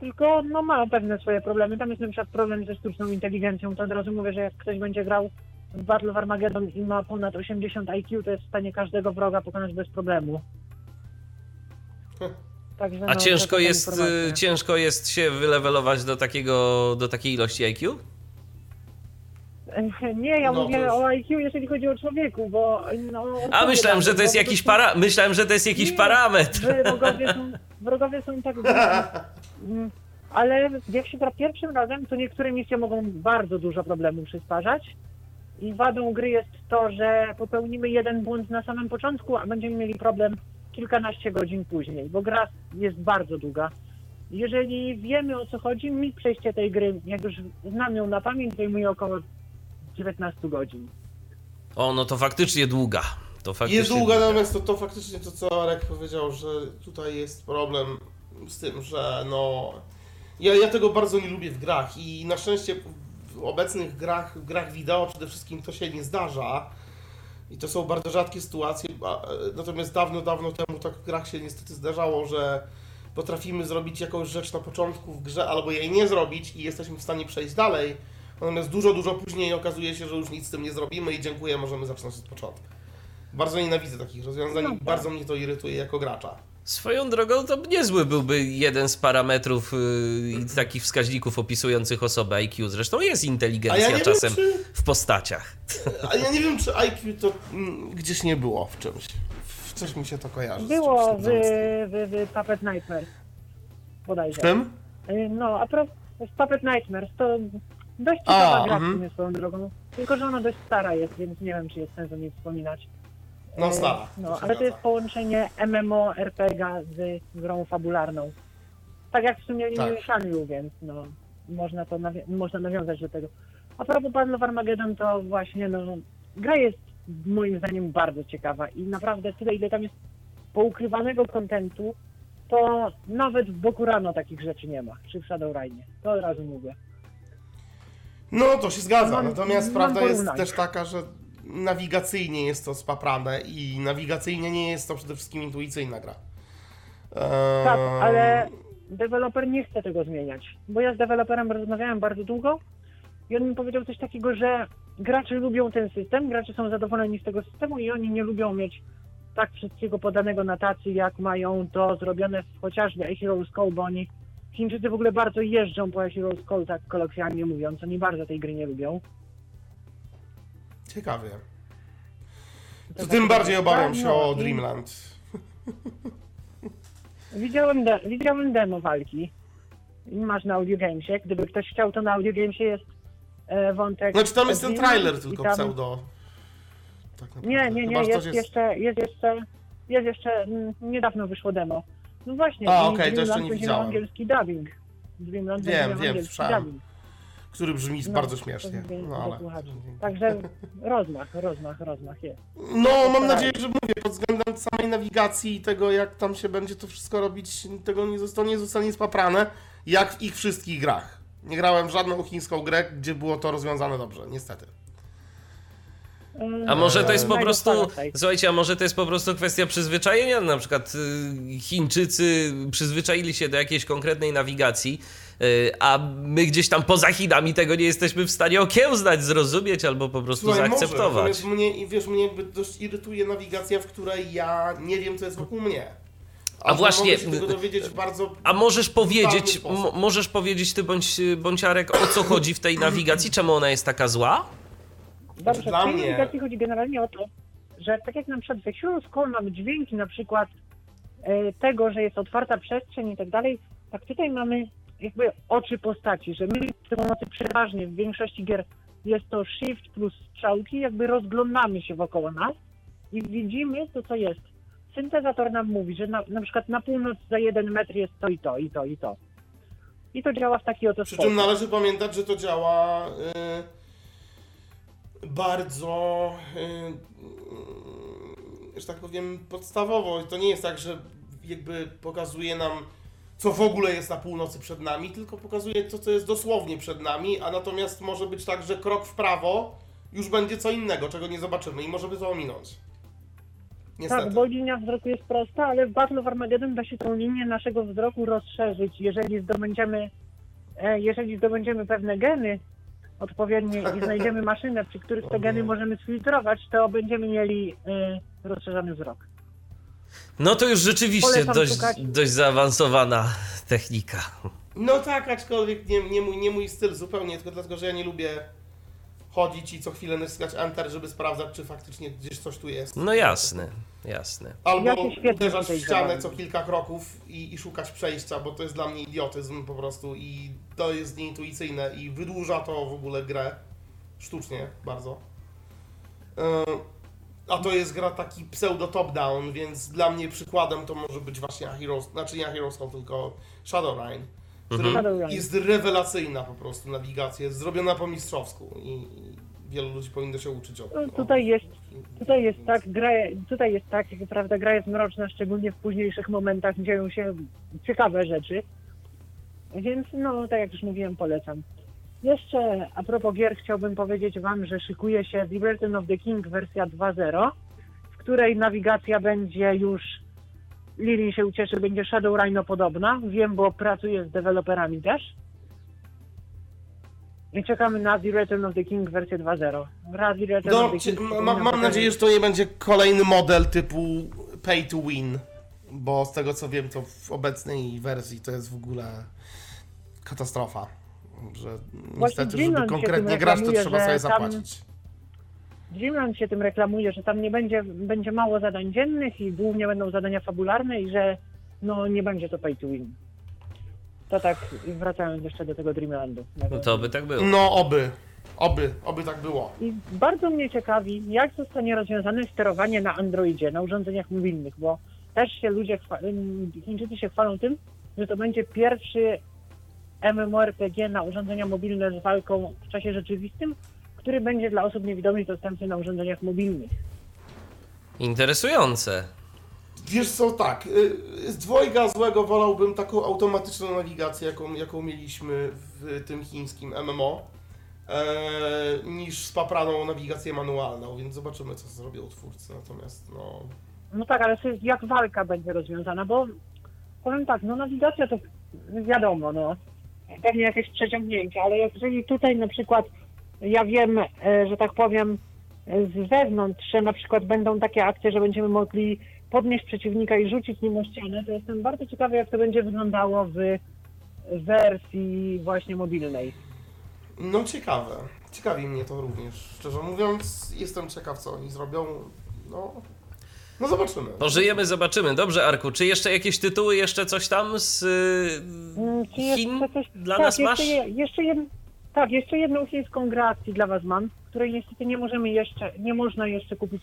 Tylko no ma pewne swoje problemy. Tam jest na przykład problem ze sztuczną inteligencją. To od razu mówię, że jak ktoś będzie grał w Battle of Armageddon i ma ponad 80 IQ, to jest w stanie każdego wroga pokonać bez problemu. Także, A no, ciężko jest, y, ciężko jest się wylewelować do takiego, do takiej ilości IQ? Nie, ja No, mówię już- o IQ, jeżeli chodzi o człowieku, bo no... A myślałem, że to jest jakiś para... myślałem, że to jest jakiś Nie, parametr. wrogowie są, wrogowie są tak Mm, Ale jak się gra pierwszym razem, to niektóre misje mogą bardzo dużo problemów przysparzać. I wadą gry jest to, że popełnimy jeden błąd na samym początku, a będziemy mieli problem kilkanaście godzin później, bo gra jest bardzo długa. Jeżeli wiemy o co chodzi, mi przejście tej gry, jak już znam ją na pamięć, zajmuje około 19 godzin. O, no to faktycznie długa. To faktycznie Jest długa, natomiast to, to faktycznie to, co Arek powiedział, że tutaj jest problem z tym, że no... Ja, ja tego bardzo nie lubię w grach i na szczęście w obecnych grach, w grach wideo przede wszystkim to się nie zdarza. I to są bardzo rzadkie sytuacje, e, natomiast dawno, dawno temu tak w grach się niestety zdarzało, że potrafimy zrobić jakąś rzecz na początku w grze albo jej nie zrobić i jesteśmy w stanie przejść dalej. Natomiast dużo, dużo później okazuje się, że już nic z tym nie zrobimy i dziękuję, możemy zaczynać od początku. Bardzo nienawidzę takich rozwiązań No i tak. bardzo mnie to irytuje jako gracza. Swoją drogą to niezły byłby jeden z parametrów yy, i takich wskaźników opisujących osobę IQ. Zresztą jest ja inteligencja nie czasem wiem, czy, w postaciach. a ja nie wiem, czy IQ to mm, gdzieś nie było w czymś. W coś mi się to kojarzy. Było w, w, w Puppet Nightmare. Bodajże. Z tym? Y, No, a propos z Puppet Nightmares, to dość ciekawa gra w mhm. swoją drogą. Tylko, że ona dość stara jest, więc nie wiem, czy jest sens o niej wspominać. No, Y, stara, No, ale to jest połączenie MMO, RPG z grą fabularną. Tak jak w sumie Tak. Shanliu, więc no, można to nawi- można nawiązać do tego. A propos Battle of Armageddon, to właśnie, no, gra jest moim zdaniem bardzo ciekawa i naprawdę tyle, ile tam jest poukrywanego kontentu, to nawet w Boku Rano takich rzeczy nie ma, czy w. To od razu mówię. No, to się zgadza. Mam- Natomiast mam prawda jest porównanie. też taka, że nawigacyjnie jest to spaprane i nawigacyjnie nie jest to przede wszystkim intuicyjna gra. Eee, Tak, ale deweloper nie chce tego zmieniać. Bo ja z deweloperem rozmawiałem bardzo długo i on mi powiedział coś takiego, że gracze lubią ten system, gracze są zadowoleni z tego systemu i oni nie lubią mieć tak wszystkiego podanego na tacy, jak mają to zrobione w chociażby A Hero's Call, bo oni Chińczycy w ogóle bardzo jeżdżą po A Hero's Call, tak kolokwialnie mówiąc, oni bardzo tej gry nie lubią. Ciekawie. To tym bardziej obawiam się o Dreamland. Widziałem, de- widziałem demo walki. Masz na Audio Gamesie. Gdyby ktoś chciał, to na Audio Gamesie jest e, wątek. Znaczy tam jest ten trailer tylko tam- pseudo. Tak. Nie, nie, nie, jest, coś jeszcze, jest jeszcze, jest jeszcze, mm, niedawno wyszło demo. No właśnie, A, okej, to jeszcze nie widziałem. angielski dubbing. Dreamland Wiem, wiem, angielski słyszałem. dubbing. Który brzmi No, bardzo śmiesznie. No, ale... Także rozmach, rozmach, rozmach jest. No, mam nadzieję, że mówię, pod względem samej nawigacji i tego, jak tam się będzie to wszystko robić, tego nie zostanie, nie zostanie spaprane, jak w ich wszystkich grach. Nie grałem w żadną chińską grę, gdzie było to rozwiązane dobrze, niestety. A może to jest po Eee, prostu, słuchajcie, a może to jest po prostu kwestia przyzwyczajenia, na przykład y, Chińczycy przyzwyczaili się do jakiejś konkretnej nawigacji, a my gdzieś tam poza Chinami tego nie jesteśmy w stanie okiełznać, zrozumieć albo po prostu Słuchaj, może, zaakceptować. natomiast mnie, wiesz, mnie jakby dość irytuje nawigacja, w której ja nie wiem, co jest wokół mnie. A że właśnie. A możesz powiedzieć, możesz powiedzieć ty bądź, bądźarek, o co chodzi w tej nawigacji, czemu ona jest taka zła? Dobrze, dla w tej mnie- nawigacji chodzi generalnie o to, że tak jak na przykład w Heroes Call mamy dźwięki na przykład e, tego, że jest otwarta przestrzeń i tak dalej, tak tutaj mamy jakby oczy postaci, że my przy pomocy przeważnie w większości gier jest to shift plus strzałki, jakby rozglądamy się wokoło nas i widzimy to, co jest. Syntezator nam mówi, że na, na przykład na północ za jeden metr jest to i to, i to, i to. I to działa w taki oto Przy sposób. czym należy pamiętać, że to działa y, bardzo, y, y, że tak powiem, podstawowo. To nie jest tak, że jakby pokazuje nam co w ogóle jest na północy przed nami, tylko pokazuje to, co jest dosłownie przed nami, a natomiast może być tak, że krok w prawo już będzie co innego, czego nie zobaczymy i możemy to ominąć. Niestety. Tak, bo linia wzroku jest prosta, ale w Battle of Armageddon da się tą linię naszego wzroku rozszerzyć, jeżeli zdobędziemy, e, jeżeli zdobędziemy pewne geny odpowiednie i znajdziemy maszynę, przy których te geny możemy sfiltrować, to będziemy mieli e, rozszerzony wzrok. No to już rzeczywiście Polecam dość, szukać. dość zaawansowana technika. No tak, aczkolwiek nie, nie, mój, nie mój styl zupełnie, tylko dlatego, że ja nie lubię chodzić i co chwilę naciskać Enter, żeby sprawdzać, czy faktycznie gdzieś coś tu jest. No jasne, jasne. Albo Ja uderzać w ścianę co kilka kroków i, i szukać przejścia, bo to jest dla mnie idiotyzm po prostu i to jest nieintuicyjne i wydłuża to w ogóle grę sztucznie bardzo. Yy, A to jest gra taki pseudo top-down, więc dla mnie przykładem to może być właśnie Heroes, znaczy nie Heroes Call, tylko Shadowrun, który Shadowrun. jest rewelacyjna po prostu nawigacja, jest zrobiona po mistrzowsku i, wielu ludzi powinno się uczyć od No, tutaj jest Tutaj jest tak, gra, tutaj jest tak, jak prawda, gra jest mroczna, szczególnie w późniejszych momentach dzieją się ciekawe rzeczy. Więc no, tak jak już mówiłem, polecam. Jeszcze a propos gier chciałbym powiedzieć Wam, że szykuje się The Return of the King wersja 2.0, w której nawigacja będzie już, Lili się ucieszy, będzie Shadow Rhino podobna. Wiem, bo pracuję z deweloperami też. I czekamy na The Return of the King wersję 2.0. Gra The Return No, ma, mam nadzieję, że to nie będzie kolejny model typu pay to win, bo z tego co wiem, to w obecnej wersji to jest w ogóle katastrofa. Że niestety, żeby Dreamland się konkretnie tym grać, to reklamuje, trzeba że sobie tam- zapłacić. Dreamland się tym reklamuje, że tam nie będzie, będzie mało zadań dziennych i głównie będą zadania fabularne i że no nie będzie to pay to win. To tak, wracając jeszcze do tego Dreamlandu. No to by tak było. No, oby. Oby, oby tak było. I bardzo mnie ciekawi, jak zostanie rozwiązane sterowanie na Androidzie, na urządzeniach mobilnych, bo też się ludzie, chwa- Chińczycy się chwalą tym, że to będzie pierwszy MMORPG na urządzenia mobilne z walką w czasie rzeczywistym, który będzie dla osób niewidomych dostępny na urządzeniach mobilnych. Interesujące. Wiesz co, tak, y, z dwojga złego wolałbym taką automatyczną nawigację, jaką, jaką mieliśmy w tym chińskim MMO, e, niż spapraną nawigację manualną, więc zobaczymy, co zrobią twórcy. Natomiast, no, No tak, ale jak walka będzie rozwiązana, bo powiem tak, no nawigacja to wiadomo, no pewnie jakieś przeciągnięcie, ale jeżeli tutaj na przykład ja wiem, e, że tak powiem z wewnątrz, że na przykład będą takie akcje, że będziemy mogli podnieść przeciwnika i rzucić nim o ścianę, to jestem bardzo ciekawy, jak to będzie wyglądało w wersji właśnie mobilnej. no ciekawe. Ciekawi mnie to również. Szczerze mówiąc, jestem ciekaw, co oni zrobią. No, no zobaczymy. Pożyjemy, zobaczymy. Dobrze, Arku, czy jeszcze jakieś tytuły, jeszcze coś tam z y, czy jeszcze Chin coś- dla tak, nas masz? jeszcze, je- jeszcze jed... Tak, jeszcze jedną chińską grę akcji dla Was mam, której niestety nie możemy jeszcze, nie można jeszcze kupić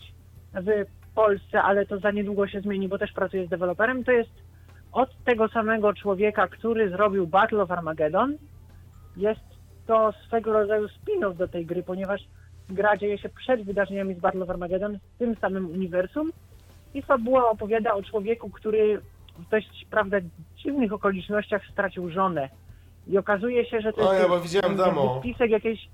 w Polsce, ale to za niedługo się zmieni, bo też pracuję z deweloperem. To jest od tego samego człowieka, który zrobił Battle of Armageddon. Jest to swego rodzaju spin-off do tej gry, ponieważ gra dzieje się przed wydarzeniami z Battle of Armageddon w tym samym uniwersum i fabuła opowiada o człowieku, który w dość, prawda, dziwnych okolicznościach stracił żonę. I okazuje się, że to O, jest ja bo widziałem demo. spisek jakiejś,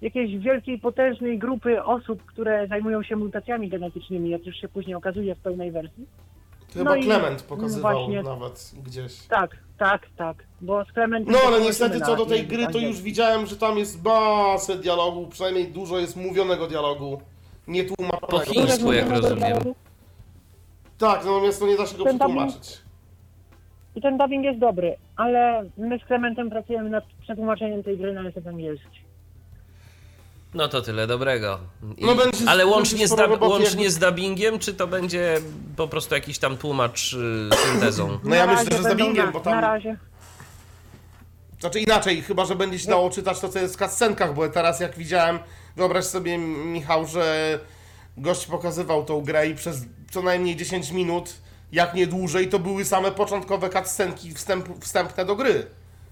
jakiejś wielkiej, potężnej grupy osób, które zajmują się mutacjami genetycznymi, jak już się później okazuje w pełnej wersji. To chyba no Clement pokazywał właśnie- nawet gdzieś. Tak, tak, tak, bo z. No ale niestety co do tej gry, to już widziałem, że tam jest masę dialogu, przynajmniej dużo jest mówionego dialogu, nie Po tłumaczonego. chińsku, jak rozumiem. Tak, natomiast to nie da się go Ten przetłumaczyć. I ten dubbing jest dobry, ale my z Clementem pracujemy nad przetłumaczeniem tej gry na język angielski. No to tyle dobrego. I, No będzie- ale łącznie, z, dub, łącznie z dubbingiem, czy to będzie po prostu jakiś tam tłumacz y, syntezą? No ja Na myślę, że z dubbingiem, na, bo Na tam... razie. Znaczy inaczej, chyba, że będzie się dało czytać to, co jest w cutscenkach, bo teraz jak widziałem, wyobraź sobie, Michał, że gość pokazywał tą grę i przez co najmniej 10 minut, jak nie dłużej, to były same początkowe cutscenki wstęp, wstępne do gry.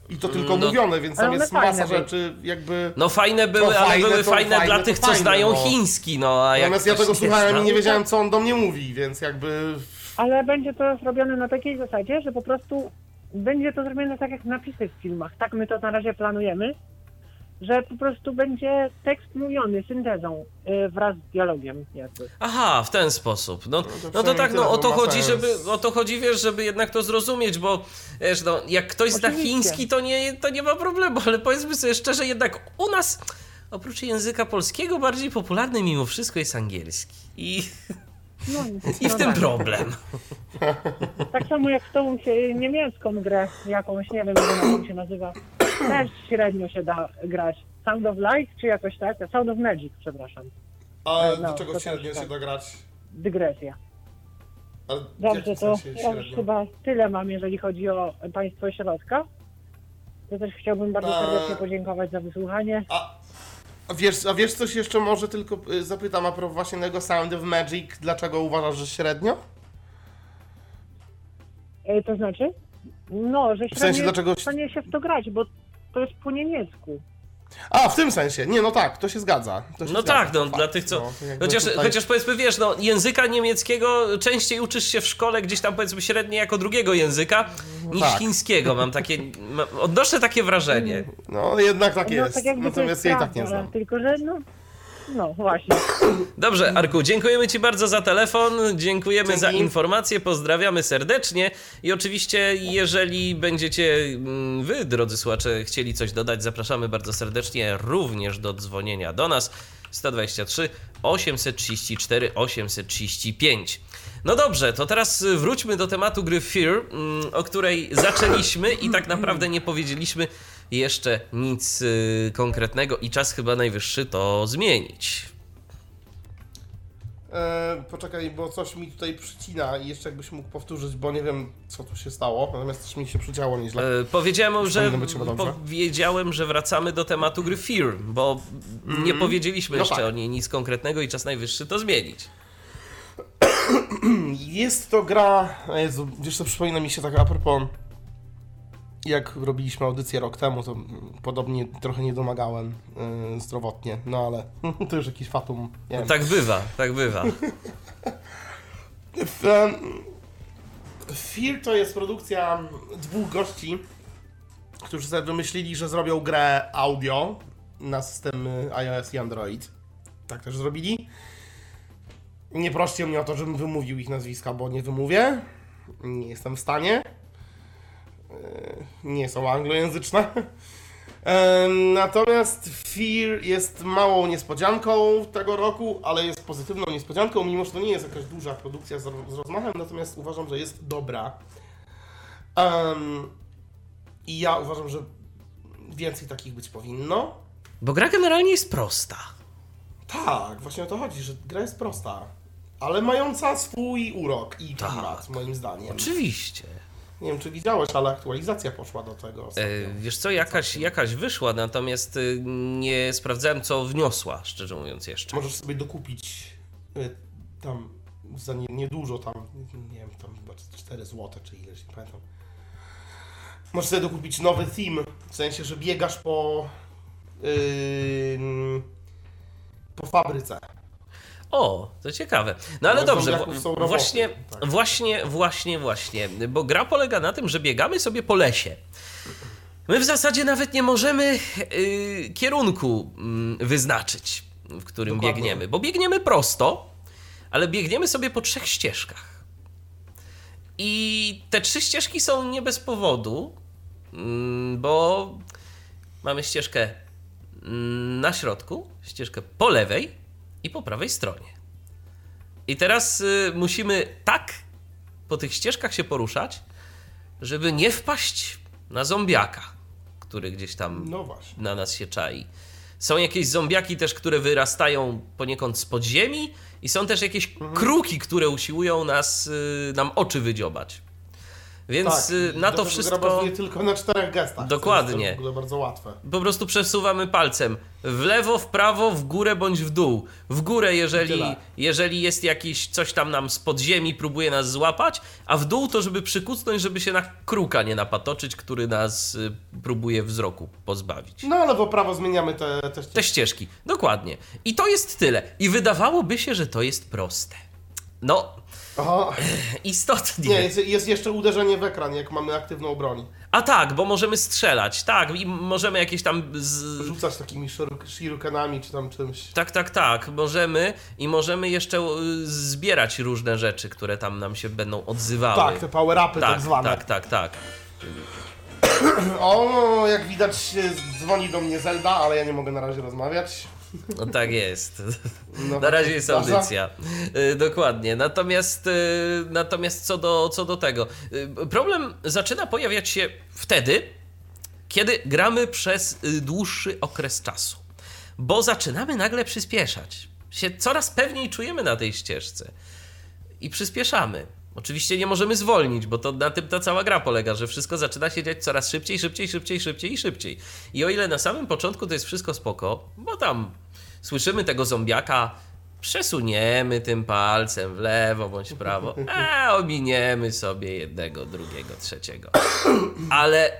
I to tylko no- mówione, więc tam jest masa były. rzeczy jakby... No fajne były, No ale fajne były fajne, fajne dla tych, co fajne, znają no. chiński, no a jak Natomiast ja tego słuchałem i nie wiedziałem, co on do mnie mówi, więc jakby... Ale będzie to zrobione na takiej zasadzie, że po prostu będzie to zrobione tak jak napisy w filmach. Tak my to na razie planujemy, że po prostu będzie tekst mówiony syntezą y, wraz z dialogiem jakby. Aha, w ten sposób. No, to no to tak, no o to chodzi, sens. żeby, o to chodzi, wiesz, żeby jednak to zrozumieć, bo wiesz, no, jak ktoś zna Oczywiście. chiński, to nie, to nie ma problemu, ale powiedzmy sobie szczerze, jednak u nas, oprócz języka polskiego, bardziej popularny mimo wszystko jest angielski. I, No, i w no tym tak. problem. Tak samo jak z tą niemiecką grę, jakąś, nie wiem jak ona się nazywa, też średnio się da grać. Sound of Light, czy jakoś tak? Sound of Magic, przepraszam. A No, do czego średnio się tak. da grać? Dygresja. Ale w Dobrze, to sensie ja już chyba tyle mam, jeżeli chodzi o państwo środka. To też chciałbym bardzo Eee. serdecznie podziękować za wysłuchanie. A, a, wiesz, a wiesz coś jeszcze może tylko y, zapytam a propos właśnie tego Sound of Magic, dlaczego uważasz, że średnio? E, to znaczy? No, że sensie, średnio dlaczego- jest w stanie się w to grać, bo to jest po niemiecku. A, w tym sensie. Nie, no tak, to się zgadza. To się No zgadza, tak, no fakt. dla tych, co. No, chociaż, tutaj- chociaż powiedzmy, wiesz, no, języka niemieckiego częściej uczysz się w szkole gdzieś tam powiedzmy średnio jako drugiego języka niż tak. chińskiego. Mam takie. Ma, odnoszę takie wrażenie. No jednak tak no jest. tak jakby to Natomiast jest ja i tak nie znam. Tylko, że no, no właśnie. Dobrze, Arku, dziękujemy Ci bardzo za telefon, dziękujemy Dzięki. za informacje, pozdrawiamy serdecznie i oczywiście, jeżeli będziecie mm, Wy, drodzy słuchacze, chcieli coś dodać, zapraszamy bardzo serdecznie również do dzwonienia do nas 123 834 835. No dobrze, to teraz wróćmy do tematu gry Fear, mm, o której zaczęliśmy i tak naprawdę nie powiedzieliśmy jeszcze nic y, konkretnego i czas chyba najwyższy to zmienić. E, poczekaj, bo coś mi tutaj przycina i jeszcze jakbyś mógł powtórzyć, bo nie wiem co tu się stało, natomiast też mi się przyciało nieźle. E, powiedziałem, że, powiedziałem, że wracamy do tematu gry Fear, bo nie powiedzieliśmy No jeszcze tak. o niej nic konkretnego i czas najwyższy to zmienić. Jest to gra. Jezu, wiesz co, przypomina mi się tak a propos. Jak robiliśmy audycję rok temu, to podobnie trochę nie domagałem y, zdrowotnie, no ale to już jakiś fatum. Wiem. Tak bywa, tak bywa. W, Fear to jest produkcja dwóch gości, którzy sobie wymyślili, że zrobią grę audio na systemy iOS i Android. Tak też zrobili. Nie proście mnie o to, żebym wymówił ich nazwiska, bo nie wymówię. Nie jestem w stanie. E, Nie są anglojęzyczne. Em, Natomiast Fear jest małą niespodzianką tego roku, ale jest pozytywną niespodzianką, mimo że to nie jest jakaś duża produkcja z, rozmachem, natomiast uważam, że jest dobra. I ja uważam, że więcej takich być powinno. Bo gra generalnie jest prosta. Tak, właśnie o to chodzi, że gra jest prosta, ale mająca swój urok i Tak. klimat, moim zdaniem. Oczywiście. Nie wiem, czy widziałeś, ale aktualizacja poszła do tego. E, wiesz co, jakaś, jakaś wyszła, natomiast y, nie sprawdzałem, co wniosła, szczerze mówiąc jeszcze. Możesz sobie dokupić y, tam za nie- niedużo, tam, nie wiem, tam chyba 4 zł czy ileś, nie pamiętam. Możesz sobie dokupić nowy theme, w sensie, że biegasz po yy, po fabryce. O, to ciekawe. No ale Ale dobrze, bo, właśnie, tak. właśnie, właśnie, właśnie, bo gra polega na tym, że biegamy sobie po lesie. My w zasadzie nawet nie możemy y, kierunku y, wyznaczyć, w którym Dokładnie. biegniemy, bo biegniemy prosto, ale biegniemy sobie po trzech ścieżkach. I te trzy ścieżki są nie bez powodu, mm, bo mamy ścieżkę mm, na środku, ścieżkę po lewej i po prawej stronie. I teraz y, musimy tak po tych ścieżkach się poruszać, żeby nie wpaść na zombiaka, który gdzieś tam No na nas się czai. Są jakieś zombiaki też, które wyrastają poniekąd z podziemi i są też jakieś Mhm. kruki, które usiłują nas, y, nam oczy wydziobać. Więc y, Tak, i na to wszystko bazuje tylko na czterech gestach. Dokładnie. To jest w ogóle bardzo łatwe. po prostu przesuwamy palcem w lewo, w prawo, w górę bądź w dół. W górę, jeżeli, jeżeli jest jakiś coś tam nam z podziemi, próbuje nas złapać, a w dół to, żeby przykucnąć, żeby się na kruka nie napatoczyć, który nas y, próbuje wzroku pozbawić. No ale w prawo zmieniamy te, te Te ścieżki, dokładnie. I to jest tyle. I wydawałoby się, że to jest proste. No, Aha. istotnie. Nie, jest, jest jeszcze uderzenie w ekran, jak mamy aktywną broń. A tak, bo możemy strzelać, tak, i możemy jakieś tam. Z... Rzucać takimi shurikenami czy tam czymś. Tak, tak, tak, możemy i możemy jeszcze y, zbierać różne rzeczy, które tam nam się będą odzywały. Tak, te power-upy tak, tak, zwane. tak, tak, tak. O, jak widać dzwoni do mnie Zelda, ale ja nie mogę na razie rozmawiać. No tak jest. No, Na razie jest audycja. Y, Dokładnie. Natomiast, y, natomiast co, do, co do tego. y, Problem zaczyna pojawiać się wtedy, kiedy gramy przez dłuższy okres czasu. Bo zaczynamy nagle przyspieszać. Się coraz pewniej czujemy na tej ścieżce. I przyspieszamy. Oczywiście nie możemy zwolnić, bo to na tym ta cała gra polega, że wszystko zaczyna się dziać coraz szybciej, szybciej, szybciej, szybciej i szybciej. I o ile na samym początku to jest wszystko spoko, bo tam słyszymy tego zombiaka, przesuniemy tym palcem w lewo bądź w prawo, a ominiemy sobie jednego, drugiego, trzeciego. Ale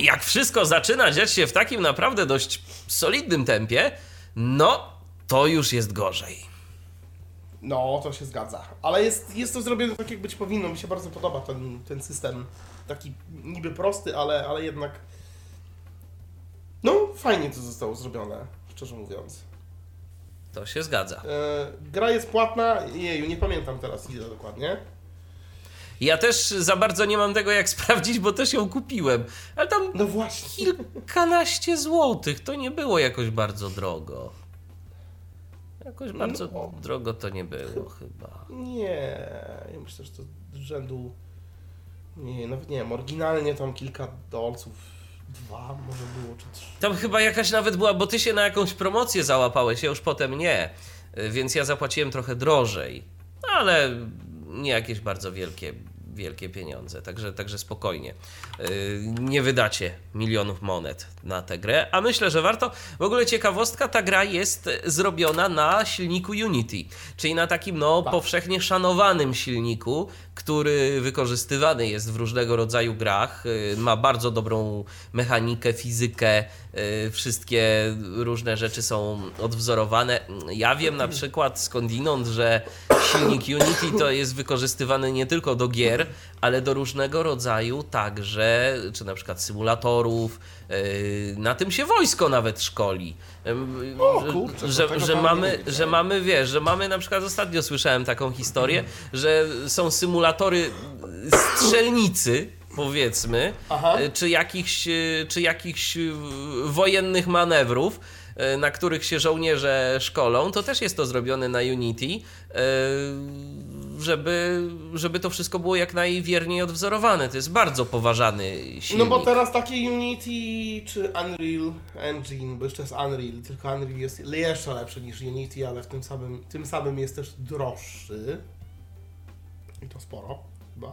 jak wszystko zaczyna dziać się w takim naprawdę dość solidnym tempie, no to już jest gorzej. No, to się zgadza. Ale jest, jest to zrobione tak, jak być powinno. Mi się bardzo podoba ten, ten system. Taki niby prosty, ale, ale jednak. No, fajnie to zostało zrobione, szczerze mówiąc. To się zgadza. E, gra jest płatna, jeju, nie pamiętam teraz ile dokładnie. Ja też za bardzo nie mam tego jak sprawdzić, bo też ją kupiłem. Ale tam No właśnie. kilkanaście złotych, to nie było jakoś bardzo drogo. Jakoś bardzo No. drogo to nie było chyba. Nie, ja myślę, że to z rzędu. Nie, nawet nie wiem, oryginalnie tam kilka dolców, dwa może było, czy trzy. Tam chyba jakaś nawet była, bo ty się na jakąś promocję załapałeś, ja już potem nie. Y, Więc ja zapłaciłem trochę drożej. Ale nie jakieś bardzo wielkie, wielkie pieniądze. Także, także spokojnie. Y, Nie wydacie milionów monet na tę grę. A myślę, że warto. W ogóle ciekawostka, ta gra jest zrobiona na silniku Unity. Czyli na takim no, powszechnie szanowanym silniku, który wykorzystywany jest w różnego rodzaju grach. Y, Ma bardzo dobrą mechanikę, fizykę. y, Wszystkie różne rzeczy są odwzorowane. Ja wiem na przykład skądinąd, że silnik Unity to jest wykorzystywany nie tylko do gier, ale do różnego rodzaju także, czy na przykład symulatorów. y, Na tym się wojsko nawet szkoli. Ym, O, że- kurczę, że, że mamy, że mamy, wiesz, że mamy na przykład ostatnio słyszałem taką historię, że są symulatory strzelnicy, powiedzmy, Aha. y, czy jakichś, czy jakichś wojennych manewrów, na których się żołnierze szkolą, to też jest to zrobione na Unity, żeby, żeby to wszystko było jak najwierniej odwzorowane. To jest bardzo poważany silnik. No bo teraz takie Unity czy Unreal Engine, bo jeszcze jest Unreal, tylko Unreal jest jeszcze lepszy niż Unity, ale w tym samym, tym samym jest też droższy. I to sporo, chyba.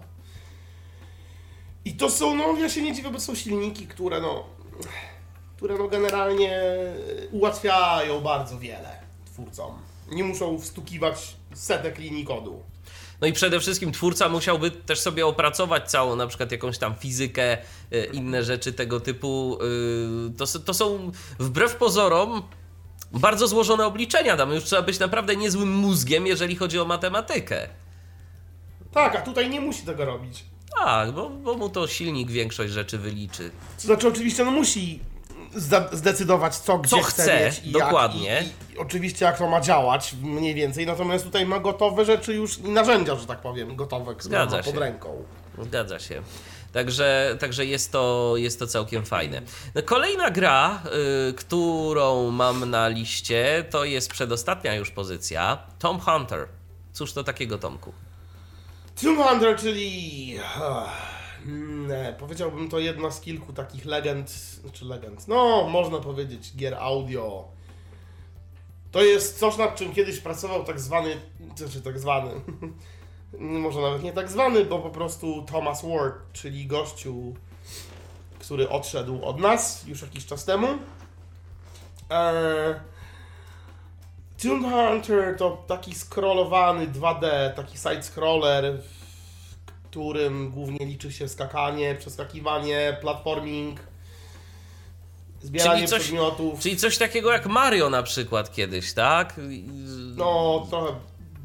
I to są, no ja się nie dziwię, bo są silniki, które no, które no generalnie ułatwiają bardzo wiele twórcom. Nie muszą wstukiwać setek linii kodu. No i przede wszystkim twórca musiałby też sobie opracować całą na przykład jakąś tam fizykę, y, inne rzeczy tego typu. y, To, to są wbrew pozorom bardzo złożone obliczenia. Tam już trzeba być naprawdę niezłym mózgiem, jeżeli chodzi o matematykę. Tak, a tutaj nie musi tego robić. Tak, bo, bo mu to silnik większość rzeczy wyliczy. To znaczy, oczywiście, no musi zdecydować, co gdzie Co chce, chce, i dokładnie. Jak, i, i, oczywiście, jak to ma działać, mniej więcej. Natomiast tutaj ma gotowe rzeczy już i narzędzia, że tak powiem, gotowe, które Zgadza ma pod się. ręką. Zgadza się. Także, także jest, to, jest to całkiem fajne. No, kolejna gra, y, którą mam na liście, to jest przedostatnia już pozycja. Tom Hunter. Cóż to takiego, Tomku? Tomb Hunter, czyli... Nie, powiedziałbym to jedna z kilku takich legend, znaczy legend, no można powiedzieć gier audio. To jest coś, nad czym kiedyś pracował tak zwany, znaczy tak zwany, może nawet nie tak zwany, bo po prostu Thomas Ward, czyli gościu, który odszedł od nas już jakiś czas temu. Eee, Tomb Hunter to taki scrollowany 2D, taki side-scroller, którym głównie liczy się skakanie, przeskakiwanie, platforming, zbieranie Czyli coś- przedmiotów. Czyli coś takiego jak Mario na przykład kiedyś, tak? No, trochę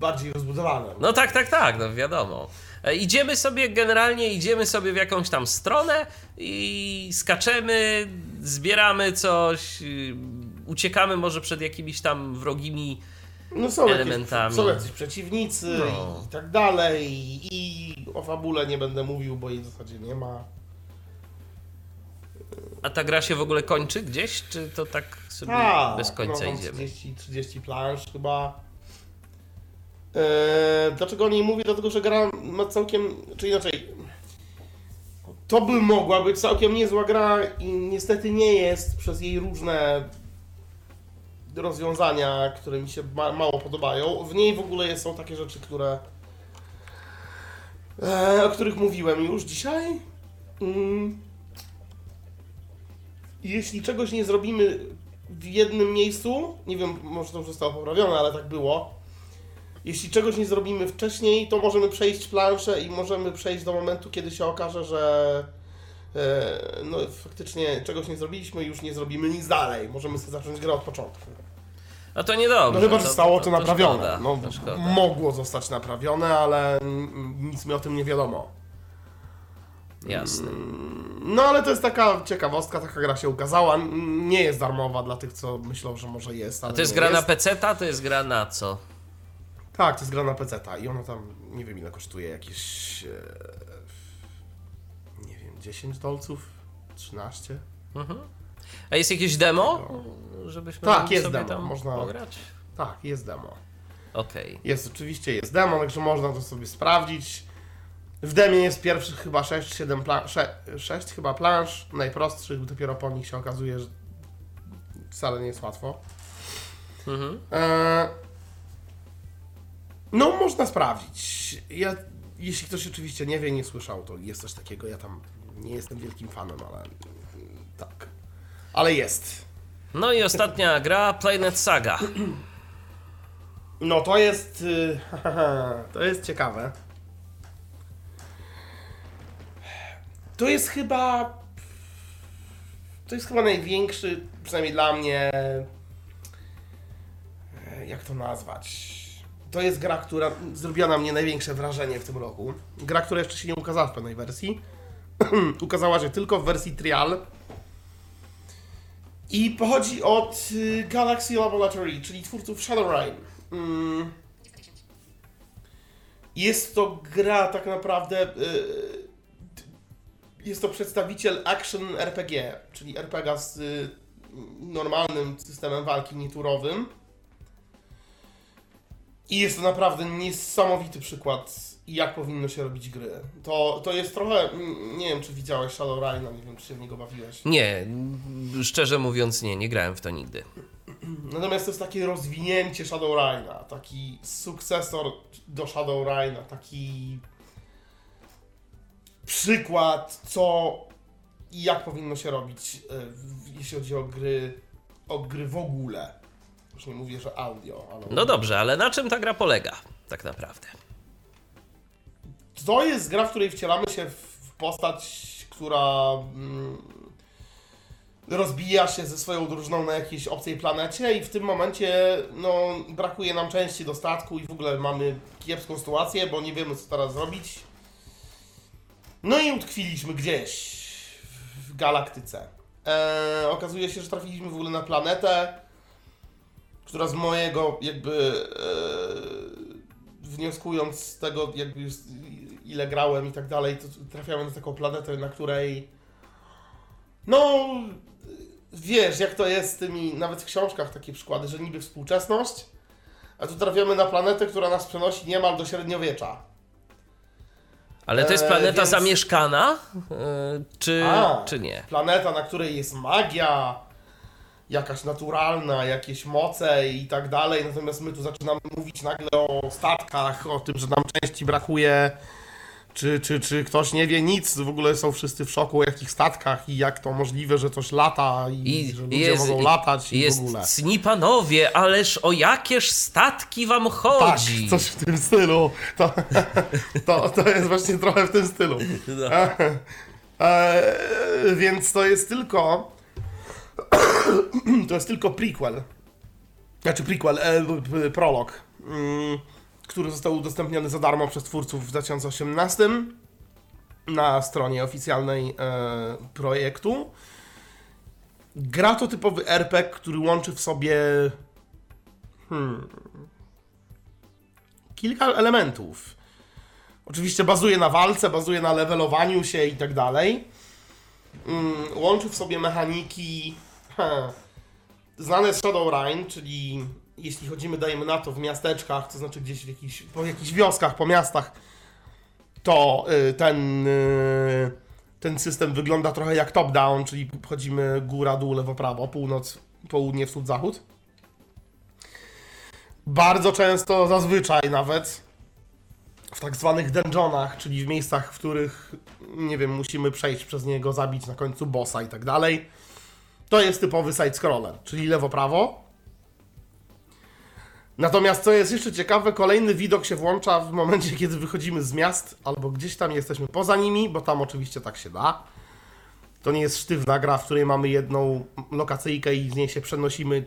bardziej rozbudowane. No tak, tak, tak, no wiadomo. E, Idziemy sobie, generalnie idziemy sobie w jakąś tam stronę i skaczemy, zbieramy coś, y, uciekamy może przed jakimiś tam wrogimi. No są elementami. Jakieś, są jacyś przeciwnicy No. i tak dalej. I o fabule nie będę mówił, bo jej w zasadzie nie ma. A ta gra się w ogóle kończy gdzieś, czy to tak sobie A, bez końca no, idziemy? 30, 30 plansz chyba. Eee, dlaczego o niej mówię? Dlatego, że gra ma całkiem, czy inaczej, to by mogła być całkiem niezła gra i niestety nie jest przez jej różne rozwiązania, które mi się ma, mało podobają. W niej w ogóle są takie rzeczy, które e, o których mówiłem już dzisiaj. Mm. Jeśli czegoś nie zrobimy w jednym miejscu, nie wiem, może to już zostało poprawione, ale tak było. Jeśli czegoś nie zrobimy wcześniej, to możemy przejść planszę i możemy przejść do momentu, kiedy się okaże, że no faktycznie czegoś nie zrobiliśmy i już nie zrobimy nic dalej. Możemy sobie zacząć grę od początku. No to niedobrze. No chyba, że zostało to, naprawione. szkoda, no, to mogło zostać naprawione, ale mm, nic mi o tym nie wiadomo. Jasne. No ale to jest taka ciekawostka, taka gra się ukazała. Nie jest darmowa dla tych, co myślą, że może jest. A to jest gra na PC, to jest gra na co? Tak, to jest gra na PC i ona tam, nie wiem ile kosztuje, jakieś. E, nie wiem, 10 dolców? 13? A jest jakieś demo? Żebyśmy Tak, jest sobie demo, tam można- pograć? Tak, jest demo. Okej. Jest, oczywiście jest demo, także można to sobie sprawdzić. W demie jest pierwszych chyba 6-7 plan- 6 chyba plansz, najprostszych, dopiero po nich się okazuje, że wcale nie jest łatwo. Mhm. E, no, można sprawdzić. Ja, jeśli ktoś oczywiście nie wie, nie słyszał, to jest coś takiego. Ja tam nie jestem wielkim fanem, ale mm, tak. Ale jest. No i ostatnia gra, Planet Saga. No to jest. y, To jest ciekawe. To jest chyba. To jest chyba największy, przynajmniej dla mnie. e, Jak to nazwać? To jest gra, która zrobiła na mnie największe wrażenie w tym roku. Gra, która jeszcze się nie ukazała w pełnej wersji. ukazała się tylko w wersji trial. I pochodzi od y, Galaxy Laboratory, czyli twórców Shadowrun. Mm. Jest to gra tak naprawdę. y, Jest to przedstawiciel action RPG, czyli RPG z y, normalnym systemem walki nieturowym. I jest to naprawdę niesamowity przykład, jak powinno się robić gry. To, to jest trochę. mm, Nie wiem, czy widziałeś Shadowruna, nie wiem, czy się w niego bawiłeś. Nie, szczerze mówiąc nie, nie grałem w to nigdy. Natomiast to jest takie rozwinięcie Shadowruna, taki sukcesor do Shadowruna, taki przykład, co i jak powinno się robić, e, jeśli chodzi o gry, o gry w ogóle. Już nie mówię, że audio, ale... No dobrze, ale na czym ta gra polega tak naprawdę? To jest gra, w której wcielamy się w postać, która mm, rozbija się ze swoją drużyną na jakiejś obcej planecie i w tym momencie no, brakuje nam części do statku i w ogóle mamy kiepską sytuację, bo nie wiemy co teraz zrobić. No i utkwiliśmy gdzieś w galaktyce. E, okazuje się, że trafiliśmy w ogóle na planetę, która z mojego jakby e, wnioskując z tego jakby ile grałem i tak dalej, to trafiamy na taką planetę, na której no wiesz jak to jest z tymi, nawet w książkach takie przykłady, że niby współczesność, a tu trafiamy na planetę, która nas przenosi niemal do średniowiecza. Ale to jest E, planeta więc- zamieszkana, e, czy, A. czy nie? Planeta, na której jest magia, jakaś naturalna, jakieś moce i tak dalej, natomiast my tu zaczynamy mówić nagle o statkach, o tym, że nam części brakuje, czy, czy, czy ktoś nie wie nic, w ogóle są wszyscy w szoku o jakich statkach i jak to możliwe, że coś lata i, I że ludzie jest, mogą latać i jest w ogóle. cni panowie, ależ o jakież statki wam Tak, chodzi? coś w tym stylu. To, to, to jest właśnie trochę w tym stylu. No. E, więc to jest tylko. to jest tylko prequel. Znaczy prequel, e, prolog. Mm, który został udostępniony za darmo przez twórców w 2018 na stronie oficjalnej e, projektu. Gra to typowy RPG, który łączy w sobie hmm, kilka elementów. Oczywiście bazuje na walce, bazuje na levelowaniu się i tak dalej. Mm, łączy w sobie mechaniki he, znane z Shadowrun, czyli jeśli chodzimy, dajemy na to, w miasteczkach, to znaczy gdzieś w jakichś, po jakichś wioskach, po miastach, to y, ten, y, ten system wygląda trochę jak top-down, czyli chodzimy góra, dół, lewo, prawo, północ, południe, wschód, zachód. Bardzo często, zazwyczaj nawet, w tak zwanych dungeonach, czyli w miejscach, w których, nie wiem, musimy przejść przez niego, zabić na końcu bossa i tak dalej. To jest typowy side-scroller, czyli lewo-prawo. Natomiast co jest jeszcze ciekawe, kolejny widok się włącza w momencie, kiedy wychodzimy z miast, albo gdzieś tam jesteśmy poza nimi, bo tam oczywiście tak się da. To nie jest sztywna gra, w której mamy jedną lokacyjkę i z niej się przenosimy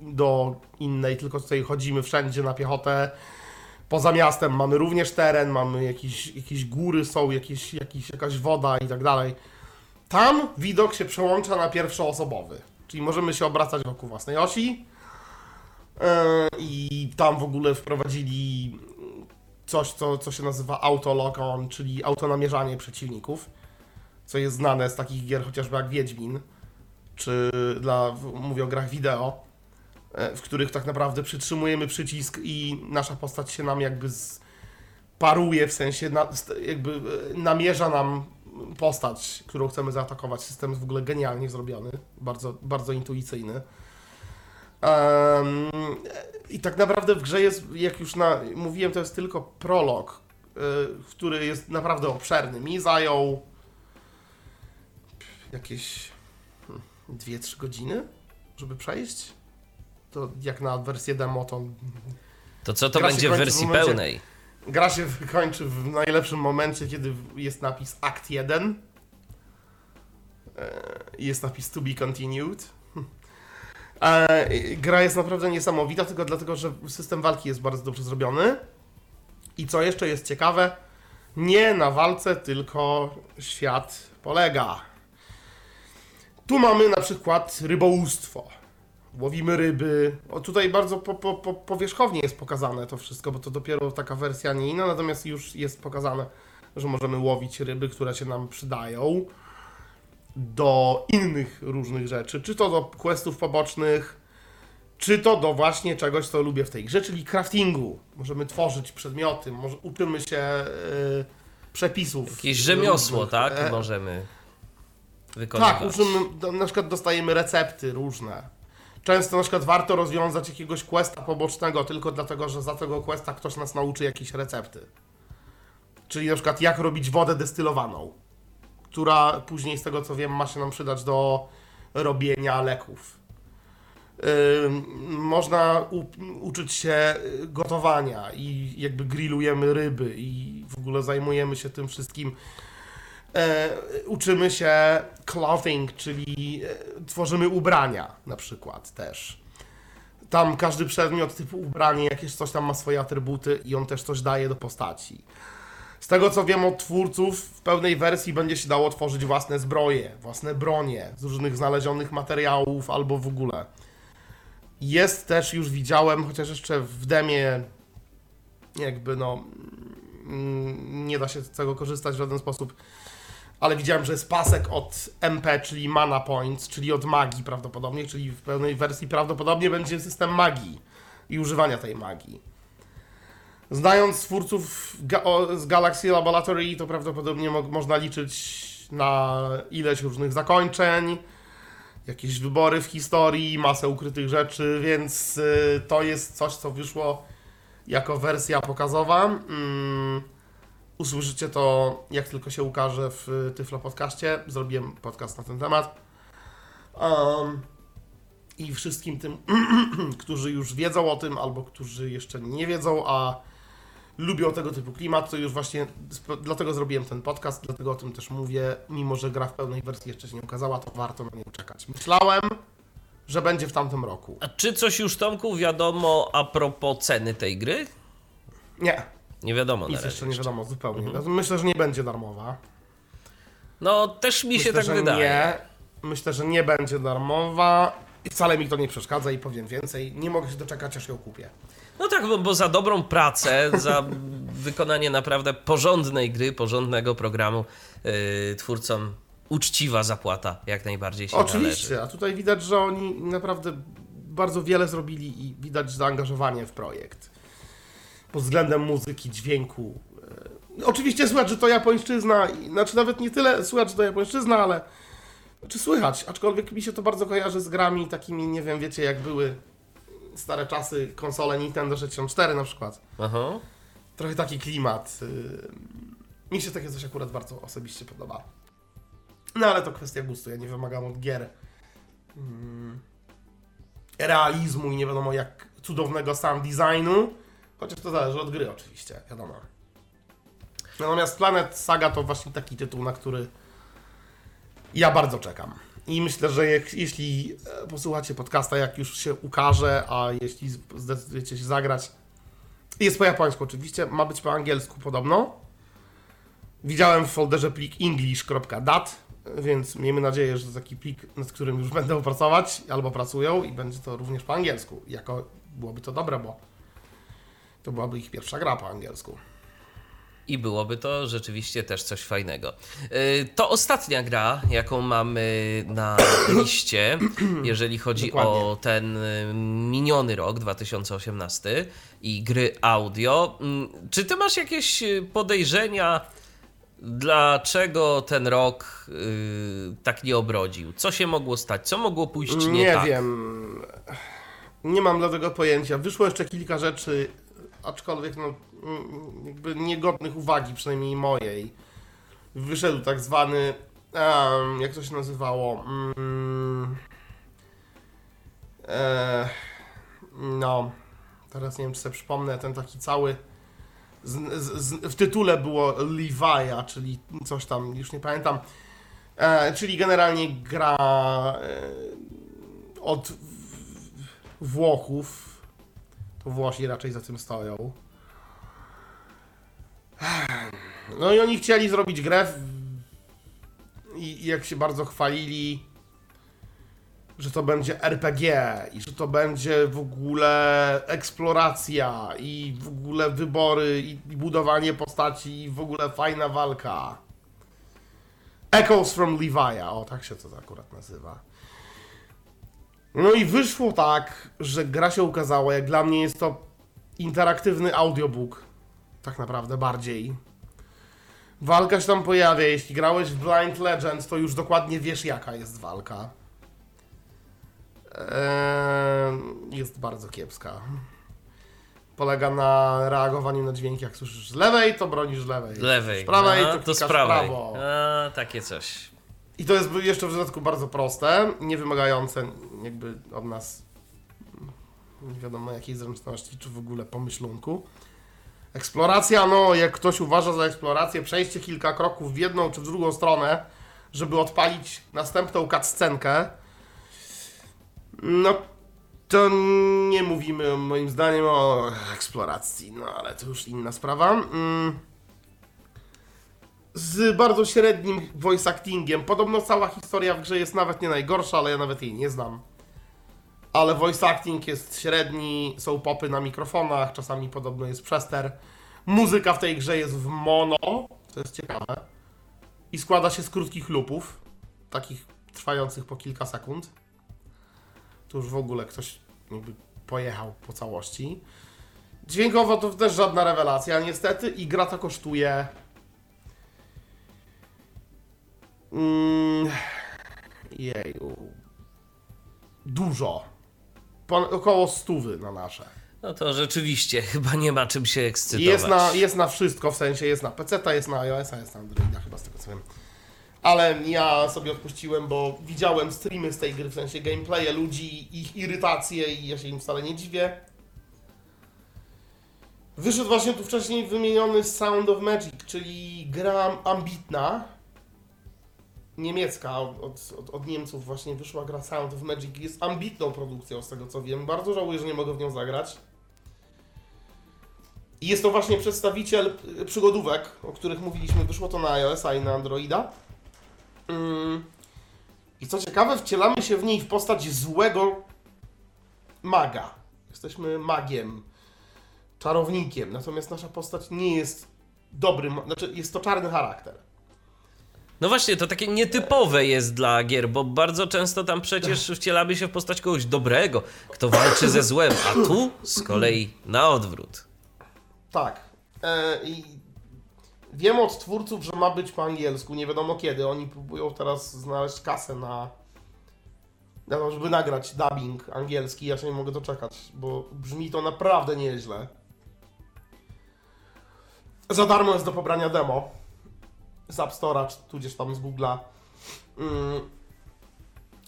do innej, tylko tutaj chodzimy wszędzie na piechotę. Poza miastem mamy również teren, mamy jakieś, jakieś góry, są jakieś, jakieś, jakaś woda i tak dalej. Tam widok się przełącza na pierwszoosobowy, czyli możemy się obracać wokół własnej osi. Yy, I tam w ogóle wprowadzili coś, co, co się nazywa auto lock on, czyli autonamierzanie przeciwników, co jest znane z takich gier chociażby jak Wiedźmin, czy dla, mówię o grach wideo, e, w których tak naprawdę przytrzymujemy przycisk i nasza postać się nam jakby paruje, w sensie na, jakby e, namierza nam postać, którą chcemy zaatakować. System jest w ogóle genialnie zrobiony, bardzo, bardzo intuicyjny. Em, I tak naprawdę w grze jest, jak już na, mówiłem, to jest tylko prolog, y, który jest naprawdę obszerny. Mi zajął jakieś hmm, 2-3 godziny, żeby przejść. To jak na wersję demo, to To co to będzie w kończy w wersji momencie- pełnej? gra się kończy w najlepszym momencie, kiedy jest napis Akt 1 e, jest napis To be continued. E, Gra jest naprawdę niesamowita, tylko dlatego, że system walki jest bardzo dobrze zrobiony. I co jeszcze jest ciekawe, nie na walce, tylko świat polega. Tu mamy na przykład rybołówstwo. Łowimy ryby. O, tutaj bardzo po, po, po, powierzchownie jest pokazane to wszystko, bo to dopiero taka wersja nie inna, natomiast już jest pokazane, że możemy łowić ryby, które się nam przydają do innych różnych rzeczy, czy to do questów pobocznych, czy to do właśnie czegoś, co lubię w tej grze, czyli craftingu. Możemy tworzyć przedmioty, może uczymy się e, przepisów. Jakieś rzemiosło, różnych. tak? E, Możemy wykonywać. tak, uczymy, na przykład dostajemy recepty różne. Często na przykład warto rozwiązać jakiegoś questa pobocznego tylko dlatego, że za tego questa ktoś nas nauczy jakieś recepty. Czyli na przykład jak robić wodę destylowaną, która później z tego co wiem ma się nam przydać do robienia leków. Można u, uczyć się y, gotowania i jakby grillujemy ryby i w ogóle zajmujemy się tym wszystkim e, uczymy się clothing, czyli e, tworzymy ubrania na przykład też. Tam każdy przedmiot typu ubranie, jakieś coś tam ma swoje atrybuty i on też coś daje do postaci. Z tego co wiem od twórców, w pełnej wersji będzie się dało tworzyć własne zbroje, własne bronie z różnych znalezionych materiałów albo w ogóle. Jest też, już widziałem, chociaż jeszcze w demie jakby no mm, nie da się z tego korzystać w żaden sposób, ale widziałem, że jest pasek od MP, czyli Mana Points, czyli od magii prawdopodobnie, czyli w pełnej wersji prawdopodobnie będzie system magii i używania tej magii. Znając twórców ga- z Galaxy Laboratory, to prawdopodobnie mo- można liczyć na ileś różnych zakończeń, jakieś wybory w historii, masę ukrytych rzeczy, więc y, to jest coś, co wyszło jako wersja pokazowa. Mm, usłyszycie to, jak tylko się ukaże w Tyflo Podcaście. Zrobiłem podcast na ten temat. Um, I wszystkim tym, którzy już wiedzą o tym, albo którzy jeszcze nie wiedzą, a lubią tego typu klimat, to już właśnie dlatego zrobiłem ten podcast, dlatego o tym też mówię. Mimo, że gra w pełnej wersji jeszcze się nie ukazała, to warto na nią czekać. Myślałem, że będzie w tamtym roku. A czy coś już Tomku wiadomo a propos ceny tej gry? Nie, Nie wiadomo nic jeszcze nie wiadomo zupełnie. Mhm. Myślę, że nie będzie darmowa. No też mi się Myślę, tak że wydaje. Nie. Myślę, że nie będzie darmowa. I wcale mi to nie przeszkadza i powiem więcej. Nie mogę się doczekać, aż ją kupię. No tak, bo, bo za dobrą pracę, za wykonanie naprawdę porządnej gry, porządnego programu yy, twórcom uczciwa zapłata jak najbardziej się należy. Oczywiście, a tutaj widać, że oni naprawdę bardzo wiele zrobili i widać zaangażowanie w projekt. Pod względem muzyki, dźwięku. E, Oczywiście słychać, że to japońszczyzna, znaczy nawet nie tyle słychać, że to japońszczyzna, ale czy słychać, aczkolwiek mi się to bardzo kojarzy z grami takimi, nie wiem, wiecie, jak były stare czasy, konsole Nintendo 64 na przykład. Aha. Trochę taki klimat. Mi się takie coś akurat bardzo osobiście podoba. No ale to kwestia gustu. Ja nie wymagam od gier realizmu i nie wiadomo jak cudownego sound designu. Chociaż to zależy od gry oczywiście, wiadomo. Natomiast Planet Saga to właśnie taki tytuł, na który ja bardzo czekam. I myślę, że jak, jeśli e, posłuchacie podcasta, jak już się ukaże, a jeśli zdecydujecie się zagrać, jest po japońsku oczywiście, ma być po angielsku podobno. Widziałem w folderze plik english.dat, więc miejmy nadzieję, że to taki plik, nad którym już będą pracować, albo pracują i będzie to również po angielsku. Jako byłoby to dobre, bo to byłaby ich pierwsza gra po angielsku. I byłoby to rzeczywiście też coś fajnego. Yy, To ostatnia gra, jaką mamy na liście, jeżeli chodzi Dokładnie. o ten y, miniony rok 2018 i gry audio. Mm, Czy ty masz jakieś y, podejrzenia, dlaczego ten rok y, tak nie obrodził? Co się mogło stać? Co mogło pójść nie, Nie tak? wiem. Nie mam dlatego pojęcia. Wyszło jeszcze kilka rzeczy, aczkolwiek no, mm, jakby niegodnych uwagi, przynajmniej mojej. Wyszedł tak zwany, em, jak to się nazywało? Mm, e, no, teraz nie wiem, czy sobie przypomnę, ten taki cały. Z, z, z, w tytule było Levi'a, czyli coś tam, już nie pamiętam. E, czyli generalnie gra e, od Włochów. To Włosi raczej za tym stoją. No i oni chcieli zrobić grę i i jak się bardzo chwalili, że to będzie RPG i że to będzie w ogóle eksploracja i w ogóle wybory i i budowanie postaci i w ogóle fajna walka. Echoes from Levi'a, o tak się to akurat nazywa. No i wyszło tak, że gra się ukazała, jak dla mnie jest to interaktywny audiobook, tak naprawdę bardziej. Walka się tam pojawia, jeśli grałeś w Blind Legends, to już dokładnie wiesz jaka jest walka. Eee, jest bardzo kiepska. Polega na reagowaniu na dźwięki, jak słyszysz z lewej, to bronisz lewej. Z lewej. Z prawej, Aha, to, to klikasz z prawej. prawo. A, takie coś. I to jest jeszcze w dodatku bardzo proste, nie wymagające jakby od nas nie wiadomo jakiej zręczności, czy w ogóle pomyślunku. Eksploracja, no jak ktoś uważa za eksplorację, przejście kilka kroków w jedną czy w drugą stronę, żeby odpalić następną cutscenkę, no to nie mówimy moim zdaniem o eksploracji, no ale to już inna sprawa. Mm z bardzo średnim voice actingiem. Podobno cała historia w grze jest nawet nie najgorsza, ale ja nawet jej nie znam. Ale voice acting jest średni, są popy na mikrofonach, czasami podobno jest przester. Muzyka w tej grze jest w mono, co jest ciekawe. I składa się z krótkich lupów, takich trwających po kilka sekund. Tu już w ogóle ktoś jakby pojechał po całości. Dźwiękowo to też żadna rewelacja niestety i gra to kosztuje Mm, jeju. Dużo. Pon- około stówy na nasze. No to rzeczywiście chyba nie ma czym się ekscytować. Jest na, jest na wszystko, w sensie jest na PC, jest na iOS, jest na Androida, chyba z tego co wiem. Ale ja sobie odpuściłem, bo widziałem streamy z tej gry, w sensie gameplaye ludzi, ich irytacje i ja się im wcale nie dziwię. Wyszedł właśnie tu wcześniej wymieniony Sound of Magic, czyli gra ambitna, niemiecka, od, od, od Niemców właśnie wyszła gra Sound of Magic. Jest ambitną produkcją z tego co wiem. Bardzo żałuję, że nie mogę w nią zagrać. I jest to właśnie przedstawiciel y, przygodówek, o których mówiliśmy. Wyszło to na iOS-a i na Androida. Mm. I co ciekawe, wcielamy się w niej w postać złego maga. Jesteśmy magiem, czarownikiem. Natomiast nasza postać nie jest dobrym, znaczy jest to czarny charakter. No właśnie, to takie nietypowe jest dla gier, bo bardzo często tam przecież wcielamy się w postać kogoś dobrego, kto walczy ze złem, a tu z kolei na odwrót. Tak. E, wiem od twórców, że ma być po angielsku, nie wiadomo kiedy. Oni próbują teraz znaleźć kasę na, na to, żeby nagrać dubbing angielski. Ja się nie mogę doczekać, bo brzmi to naprawdę nieźle. Za darmo jest do pobrania demo z App Store'a, czy tudzież tam z Google'a. Mm.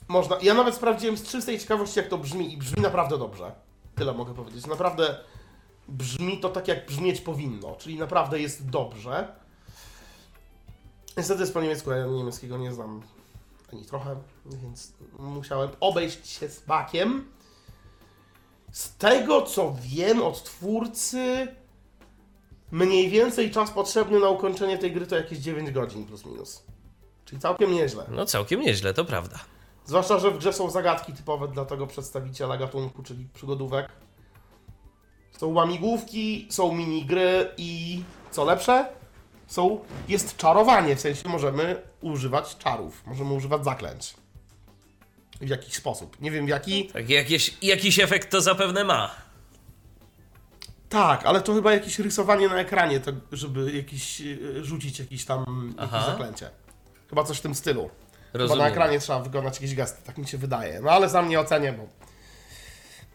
Można. Ja nawet sprawdziłem z czystej ciekawości, jak to brzmi i brzmi naprawdę dobrze. Tyle mogę powiedzieć. Naprawdę brzmi to tak, jak brzmieć powinno, czyli naprawdę jest dobrze. Niestety jest po niemiecku, ja niemieckiego nie znam ani trochę, więc musiałem obejść się z bakiem. Z tego, co wiem od twórcy, mniej więcej czas potrzebny na ukończenie tej gry to jakieś 9 godzin plus minus. Czyli całkiem nieźle. No całkiem nieźle, to prawda. Zwłaszcza, że w grze są zagadki typowe dla tego przedstawiciela gatunku, czyli przygodówek. Są łamigłówki, są minigry i co lepsze? Są, jest czarowanie, w sensie możemy używać czarów, możemy używać zaklęć. W jakiś sposób. Nie wiem w jaki. Tak, jakieś, jakiś efekt to zapewne ma. Tak, ale to chyba jakieś rysowanie na ekranie, to, żeby jakiś, y, rzucić jakieś tam jakieś zaklęcie. Chyba coś w tym stylu. Chyba na Rozumiem. ekranie trzeba wykonać jakieś gesty, tak mi się wydaje. No ale sam nie ocenię, bo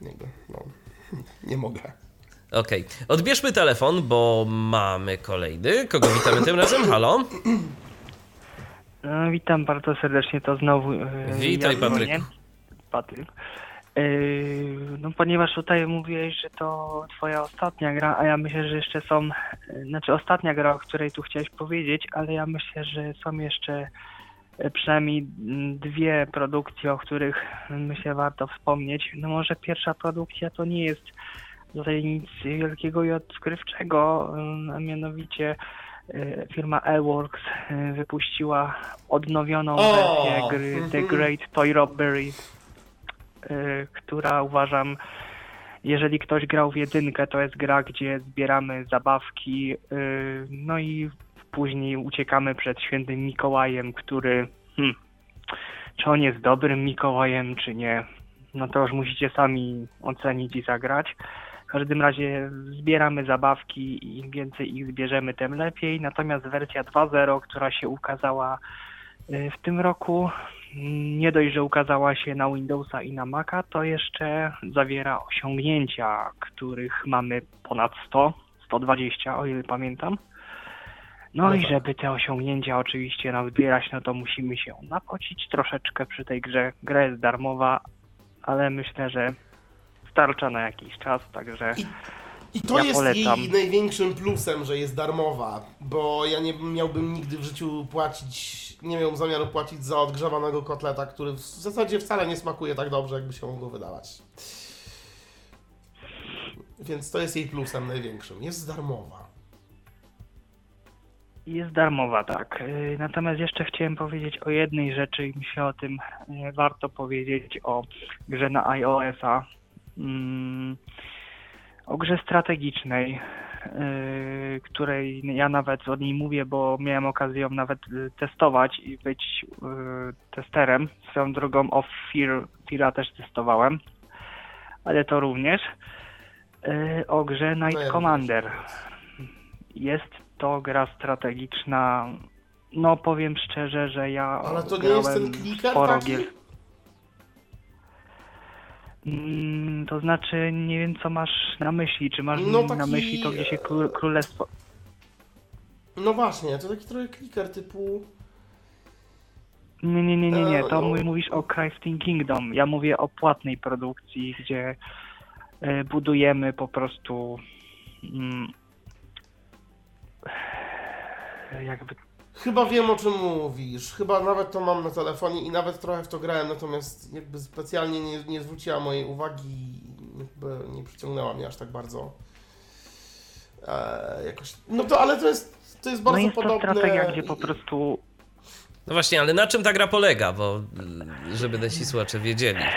jakby, no, nie mogę. Okej, odbierzmy telefon, bo mamy kolejny. Kogo witamy tym razem? Halo? E, Witam bardzo serdecznie, to znowu. e, Witaj, ja. Patryku. Patryk. E, No, ponieważ tutaj mówiłeś, że to twoja ostatnia gra, a ja myślę, że jeszcze są, e, znaczy ostatnia gra, o której tu chciałeś powiedzieć, ale ja myślę, że są jeszcze e, przynajmniej mm, dwie produkcje, o których myślę warto wspomnieć. No może pierwsza produkcja to nie jest tutaj nic wielkiego i odkrywczego, a mianowicie firma Airworks wypuściła odnowioną wersję gry The Mhm. Great Toy Robbery, która uważam, jeżeli ktoś grał w jedynkę, to jest gra, gdzie zbieramy zabawki, e, no i później uciekamy przed świętym Mikołajem, który, hmm, czy on jest dobrym Mikołajem, czy nie, no to już musicie sami ocenić i zagrać. W każdym razie zbieramy zabawki i im więcej ich zbierzemy, tym lepiej. Natomiast wersja 2.0, która się ukazała y, w tym roku, nie dość, że ukazała się na Windowsa i na Maca, to jeszcze zawiera osiągnięcia, których mamy ponad 100, 120, o ile pamiętam. No No i tak. żeby te osiągnięcia oczywiście nazbierać, no to musimy się napocić troszeczkę przy tej grze. Gra jest darmowa, ale myślę, że starcza na jakiś czas, także I to Ja jest polecam. jej największym plusem, że jest darmowa, bo ja nie miałbym nigdy w życiu płacić, nie miałbym zamiaru płacić za odgrzewanego kotleta, który w zasadzie wcale nie smakuje tak dobrze, jakby się mogło wydawać. Więc to jest jej plusem największym. Jest darmowa. jest darmowa, tak. Yy, Natomiast jeszcze chciałem powiedzieć o jednej rzeczy i myślę o tym yy, warto powiedzieć o grze na iOS-a. Mm, O grze strategicznej, yy, której ja nawet o niej mówię, bo miałem okazję ją nawet yy, testować i być yy, testerem. Swoją drogą o Fear, Feara też testowałem, ale to również. O grze Night No ja Commander. Jest to gra strategiczna. No powiem szczerze, że ja. Ale to nie jest ten kliker sporo taki? gier. Mm, to znaczy, nie wiem co masz na myśli. Czy masz No na taki, myśli to, gdzie się kró- królestwo. No właśnie, to taki trochę kliker typu... Nie, nie, nie, nie, nie. To E, no. mój- mówisz o Crafting Kingdom. Ja mówię o płatnej produkcji, gdzie e, budujemy po prostu. Mm, jakby Chyba wiem o czym mówisz. Chyba nawet to mam na telefonie i nawet trochę w to grałem, natomiast jakby specjalnie nie, nie zwróciła mojej uwagi, jakby nie przyciągnęła mnie aż tak bardzo. e, jakoś. No to ale to jest, to jest No bardzo jest to podobne. strategia, gdzie po prostu No właśnie, ale na czym ta gra polega, bo y, żeby nasi słuchacze wiedzieli.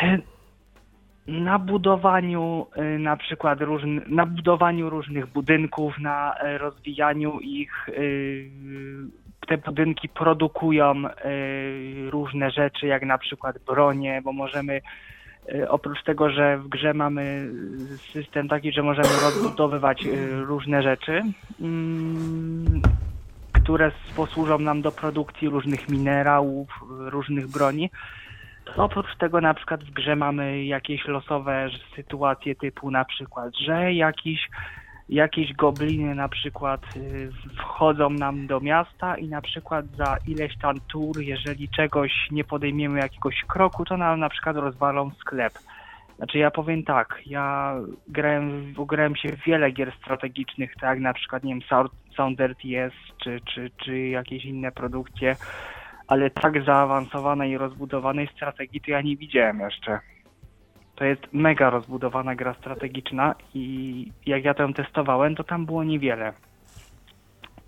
na budowaniu y, na przykład różn, na budowaniu różnych budynków, na y, rozwijaniu ich. Te budynki produkują y, różne rzeczy, jak na przykład bronie, bo możemy y, oprócz tego, że w grze mamy system taki, że możemy rozbudowywać y, różne rzeczy, mm, które posłużą nam do produkcji różnych minerałów, różnych broni. Oprócz tego na przykład w grze mamy jakieś losowe sytuacje typu na przykład, że jakiś, jakieś gobliny na przykład y, wchodzą nam do miasta i na przykład za ileś tam tur, jeżeli czegoś nie podejmiemy jakiegoś kroku, to nam na przykład rozwalą sklep. Znaczy ja powiem tak, ja grałem, grałem się w wiele gier strategicznych, tak jak na przykład nie wiem, Sound- RTS czy, czy, czy jakieś inne produkcje, ale tak zaawansowanej i rozbudowanej strategii to ja nie widziałem jeszcze. To jest mega rozbudowana gra strategiczna i jak ja tę testowałem, to tam było niewiele.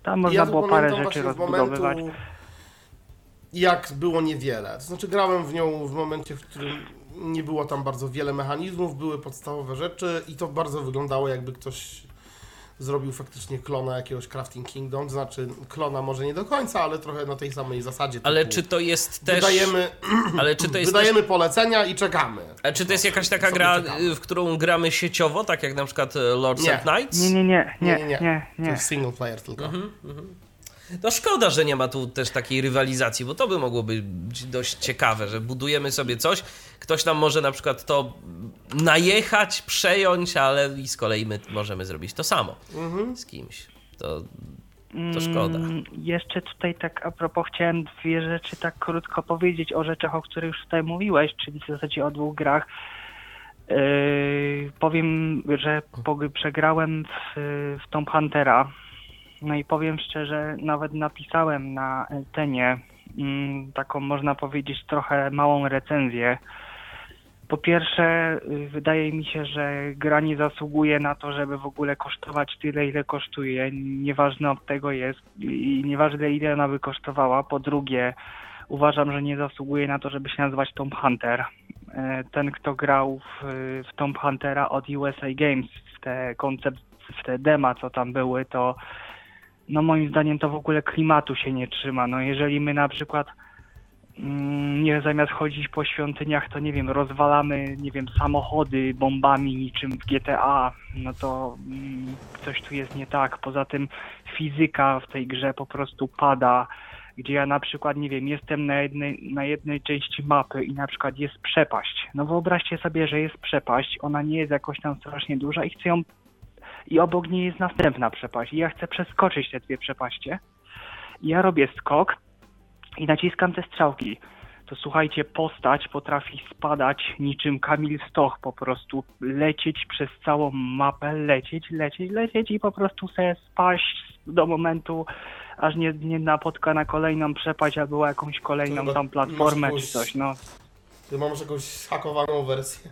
Tam można ja było parę rzeczy rozbudowywać. momentu, jak było niewiele. To znaczy grałem w nią w momencie, w którym nie było tam bardzo wiele mechanizmów, były podstawowe rzeczy i to bardzo wyglądało jakby ktoś zrobił faktycznie klona jakiegoś Crafting Kingdom, to znaczy klona może nie do końca, ale trochę na tej samej zasadzie. Ale typu czy to jest też. Wydajemy, Ale czy to jest wydajemy polecenia i czekamy. A czy to jest jakaś taka gra, czekamy. w którą gramy sieciowo, tak jak na przykład y, Lords Nie. and Knights? Nie, nie, nie, Nie, nie, nie, nie, nie. nie. To jest single player tylko. Mhm. No szkoda, że nie ma tu też takiej rywalizacji, bo to by mogło być dość ciekawe, że budujemy sobie coś, ktoś nam może na przykład to najechać, przejąć, ale i z kolei my możemy zrobić to samo Mhm. z kimś. To, to szkoda. Mm, Jeszcze tutaj tak a propos chciałem dwie rzeczy tak krótko powiedzieć o rzeczach, o których już tutaj mówiłeś, czyli w zasadzie o dwóch grach. Yy, powiem, że przegrałem w, w Tomb Huntera. No i powiem szczerze, nawet napisałem na Tenie mm, taką można powiedzieć trochę małą recenzję. Po pierwsze, y, wydaje mi się, że gra nie zasługuje na to, żeby w ogóle kosztować tyle, ile kosztuje. Nieważne od tego jest i nieważne ile ona by kosztowała. Po drugie, uważam, że nie zasługuje na to, żeby się nazywać Tomb Hunter. E, Ten, kto grał w, w Tomb Huntera od USA Games, w te koncept, w te dema, co tam były, to no moim zdaniem to w ogóle klimatu się nie trzyma. No jeżeli my na przykład nie zamiast chodzić po świątyniach, to nie wiem, rozwalamy, nie wiem, samochody bombami niczym w GTA, no to mm, coś tu jest nie tak. Poza tym fizyka w tej grze po prostu pada, gdzie ja na przykład, nie wiem, jestem na jednej, na jednej części mapy i na przykład jest przepaść. No wyobraźcie sobie, że jest przepaść, ona nie jest jakoś tam strasznie duża i chcę ją i obok niej jest następna przepaść i ja chcę przeskoczyć te dwie przepaście. I ja robię skok i naciskam te strzałki. To słuchajcie, postać potrafi spadać niczym Kamil Stoch, po prostu lecieć przez całą mapę, lecieć, lecieć, lecieć i po prostu sobie spaść do momentu, aż nie, nie napotka na kolejną przepaść albo jakąś kolejną tam platformę czy coś, no. Ty masz jakąś hakowaną wersję.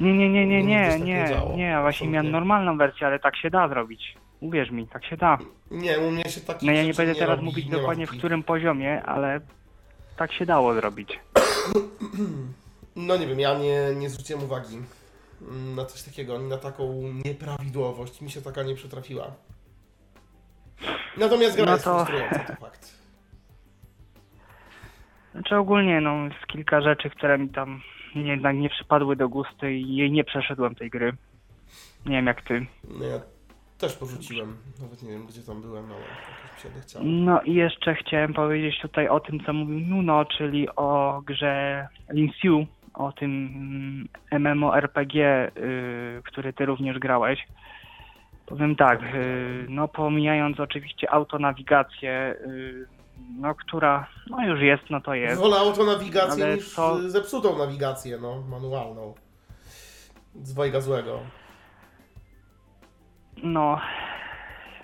Nie, nie, nie, nie, nie, nie nie, właśnie miałem normalną wersję, ale tak się da zrobić. Uwierz mi, tak się da. Nie, u mnie się taki No ja nie będę teraz mówić dokładnie w którym poziomie, ale tak się dało zrobić. No nie wiem, ja nie, nie zwróciłem uwagi mm, na coś takiego, na taką nieprawidłowość. Mi się taka nie przytrafiła. Natomiast gra No jest to- to fakt. Znaczy ogólnie no jest kilka rzeczy, które mi tam jednak nie przypadły do gustu i nie przeszedłem tej gry. Nie wiem jak ty. No ja też porzuciłem. Nawet nie wiem, gdzie tam byłem, ale jakoś mi się odechciało. No i jeszcze chciałem powiedzieć tutaj o tym, co mówił Nuno, czyli o grze Linsiu, o tym mm, MMORPG, y, który ty również grałeś. Powiem tak, y, no pomijając oczywiście autonawigację, y, no która no już jest, no to jest. Wolę autonawigację niż y, zepsutą nawigację, no, manualną. Z dwojga złego. No,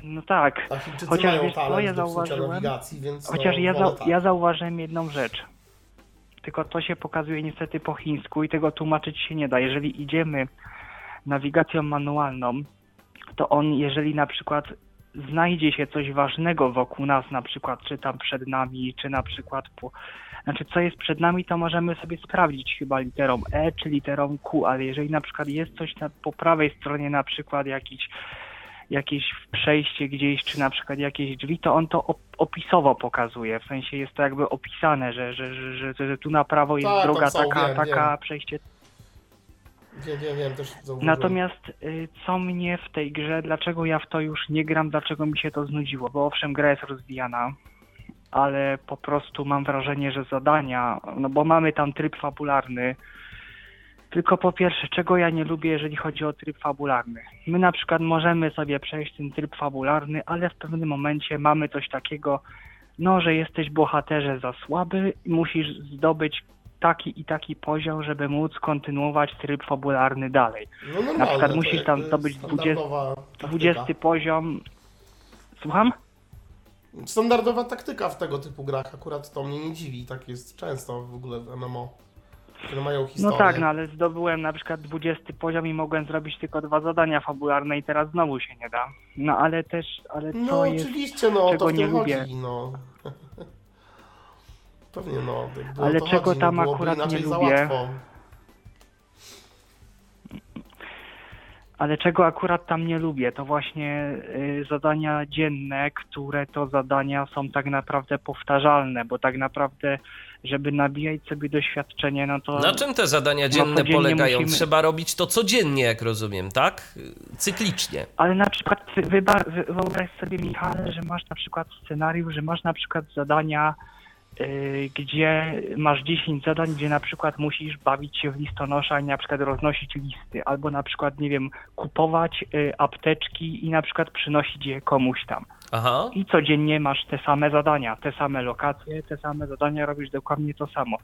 no tak. A Chińczycy Chociaż mają wiesz co, talent ja zauważyłem- więc Chociaż no, ja, za, tak. ja zauważyłem jedną rzecz. Tylko to się pokazuje niestety po chińsku i tego tłumaczyć się nie da. Jeżeli idziemy nawigacją manualną, to on, jeżeli na przykład znajdzie się coś ważnego wokół nas, na przykład czy tam przed nami, czy na przykład po, znaczy co jest przed nami, to możemy sobie sprawdzić chyba literą E czy literą Q, ale jeżeli na przykład jest coś na, po prawej stronie, na przykład jakiś jakieś przejście gdzieś, czy na przykład jakieś drzwi, to on to op- opisowo pokazuje. W sensie jest to jakby opisane, że, że, że, że, że tu na prawo jest Tak, droga są, taka, wiem, taka, wiem. przejście Wiem, wiem, wiem, też zauważyłem. Natomiast y, co mnie w tej grze, dlaczego ja w to już nie gram, dlaczego mi się to znudziło? Bo owszem, gra jest rozwijana, ale po prostu mam wrażenie, że zadania, no bo mamy tam tryb fabularny. Tylko po pierwsze, czego ja nie lubię, jeżeli chodzi o tryb fabularny? My na przykład możemy sobie przejść ten tryb fabularny, ale w pewnym momencie mamy coś takiego, no, że jesteś bohaterze za słaby i musisz zdobyć taki i taki poziom, żeby móc kontynuować tryb fabularny dalej. no, na przykład musisz tam zdobyć standardowa taktyka. 20 poziom. Słucham? Standardowa taktyka w tego typu grach, akurat to mnie nie dziwi, tak jest często w ogóle w MMO, które mają No historię. tak, no ale zdobyłem na przykład 20 poziom i mogłem zrobić tylko dwa zadania fabularne i teraz znowu się nie da. No ale też, ale to No jest... oczywiście, no czego to w nie lubię. chodzi, no. Pewnie, no. Ale czego chodzi, tam no, byłoby akurat nie za lubię, łatwo. Ale czego akurat tam nie lubię, to właśnie y, zadania dzienne, które to zadania są tak naprawdę powtarzalne, bo tak naprawdę, żeby nabijać sobie doświadczenie, no to... Na czym te zadania No, dzienne codziennie polegają? musimy- Trzeba robić to codziennie, jak rozumiem, tak? Cyklicznie. Ale na przykład wyobraź sobie, Michale, że masz na przykład scenariusz, że masz na przykład zadania, gdzie masz 10 zadań, gdzie na przykład musisz bawić się w listonosza i na przykład roznosić listy, albo na przykład, nie wiem, kupować y, apteczki i na przykład przynosić je komuś tam. Aha. I codziennie masz te same zadania, te same lokacje, te same zadania, robisz dokładnie to samo.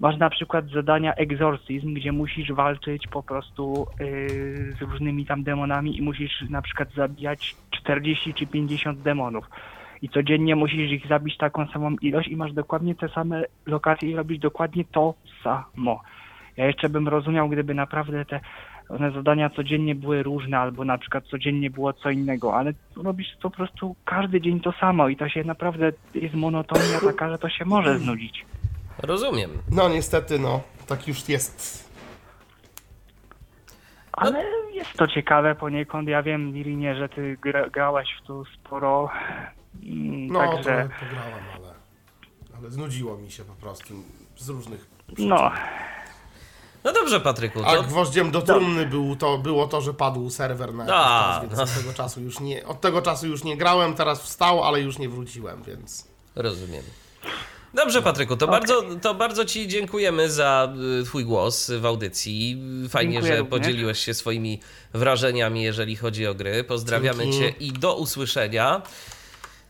Masz na przykład zadania egzorcyzm, gdzie musisz walczyć po prostu yy, z różnymi tam demonami i musisz na przykład zabijać 40 czy 50 demonów. I codziennie musisz ich zabić taką samą ilość i masz dokładnie te same lokacje i robisz dokładnie to samo. Ja jeszcze bym rozumiał, gdyby naprawdę te one zadania codziennie były różne, albo na przykład codziennie było co innego, ale robisz po prostu każdy dzień to samo i to się naprawdę jest monotonia taka, że to się może znudzić. Rozumiem. No niestety, no. Tak już jest. Ale jest to ciekawe poniekąd. Ja wiem, Lilinie, że ty gra, grałaś w to sporo. No, Także, trochę pograłem, ale... Ale znudziło mi się po prostu z różnych przyczyn. no, No dobrze, Patryku. A To... gwoździem do trumny był to, było to, że padł serwer na jakiś A, czas, więc no. od tego czasu już nie, od tego czasu już nie grałem, teraz wstał, ale już nie wróciłem, więc... Rozumiem. Dobrze, Patryku, to, bardzo, to bardzo Ci dziękujemy za y, Twój głos w audycji. Fajnie, Dziękuję że również. podzieliłeś się swoimi wrażeniami, jeżeli chodzi o gry. Pozdrawiamy Dzięki. Cię i do usłyszenia.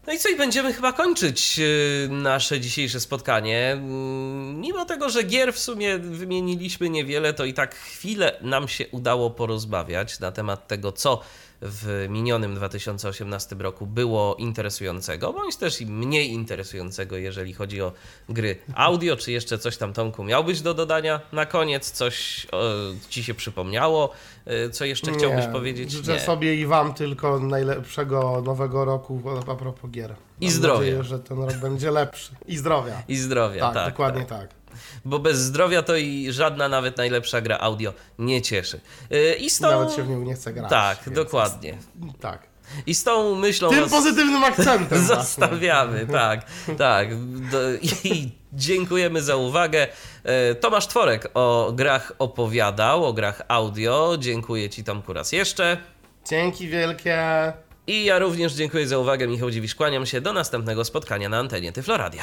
No i co, i będziemy chyba kończyć y, nasze dzisiejsze spotkanie. Mm, Mimo tego, że gier w sumie wymieniliśmy niewiele, to i tak chwilę nam się udało porozmawiać na temat tego, co w minionym 2018 roku było interesującego, bądź też i mniej interesującego, jeżeli chodzi o gry audio. Czy jeszcze coś tam, Tomku, miałbyś do dodania na koniec? Coś o, ci się przypomniało? Y, Co jeszcze chciałbyś Nie, powiedzieć? Życzę sobie i wam tylko najlepszego nowego roku a propos gier. I Mam zdrowia. nadzieję, że ten rok będzie lepszy. I zdrowia. I zdrowia, tak, tak. dokładnie tak. tak. Bo bez zdrowia to i żadna nawet najlepsza gra audio nie cieszy. Y, I z tą... Nawet się w nią nie chce grać. Tak, więc- dokładnie. Tak. I z tą myślą Tym pozytywnym akcentem właśnie. zostawiamy. Tak, tak. I dziękujemy za uwagę. E, Tomasz Tworek o grach opowiadał, o grach audio. Dziękuję Ci Tomku raz jeszcze. Dzięki wielkie. I ja również dziękuję za uwagę. Michał Dziwisz, kłaniam się do następnego spotkania na antenie Tyfloradia.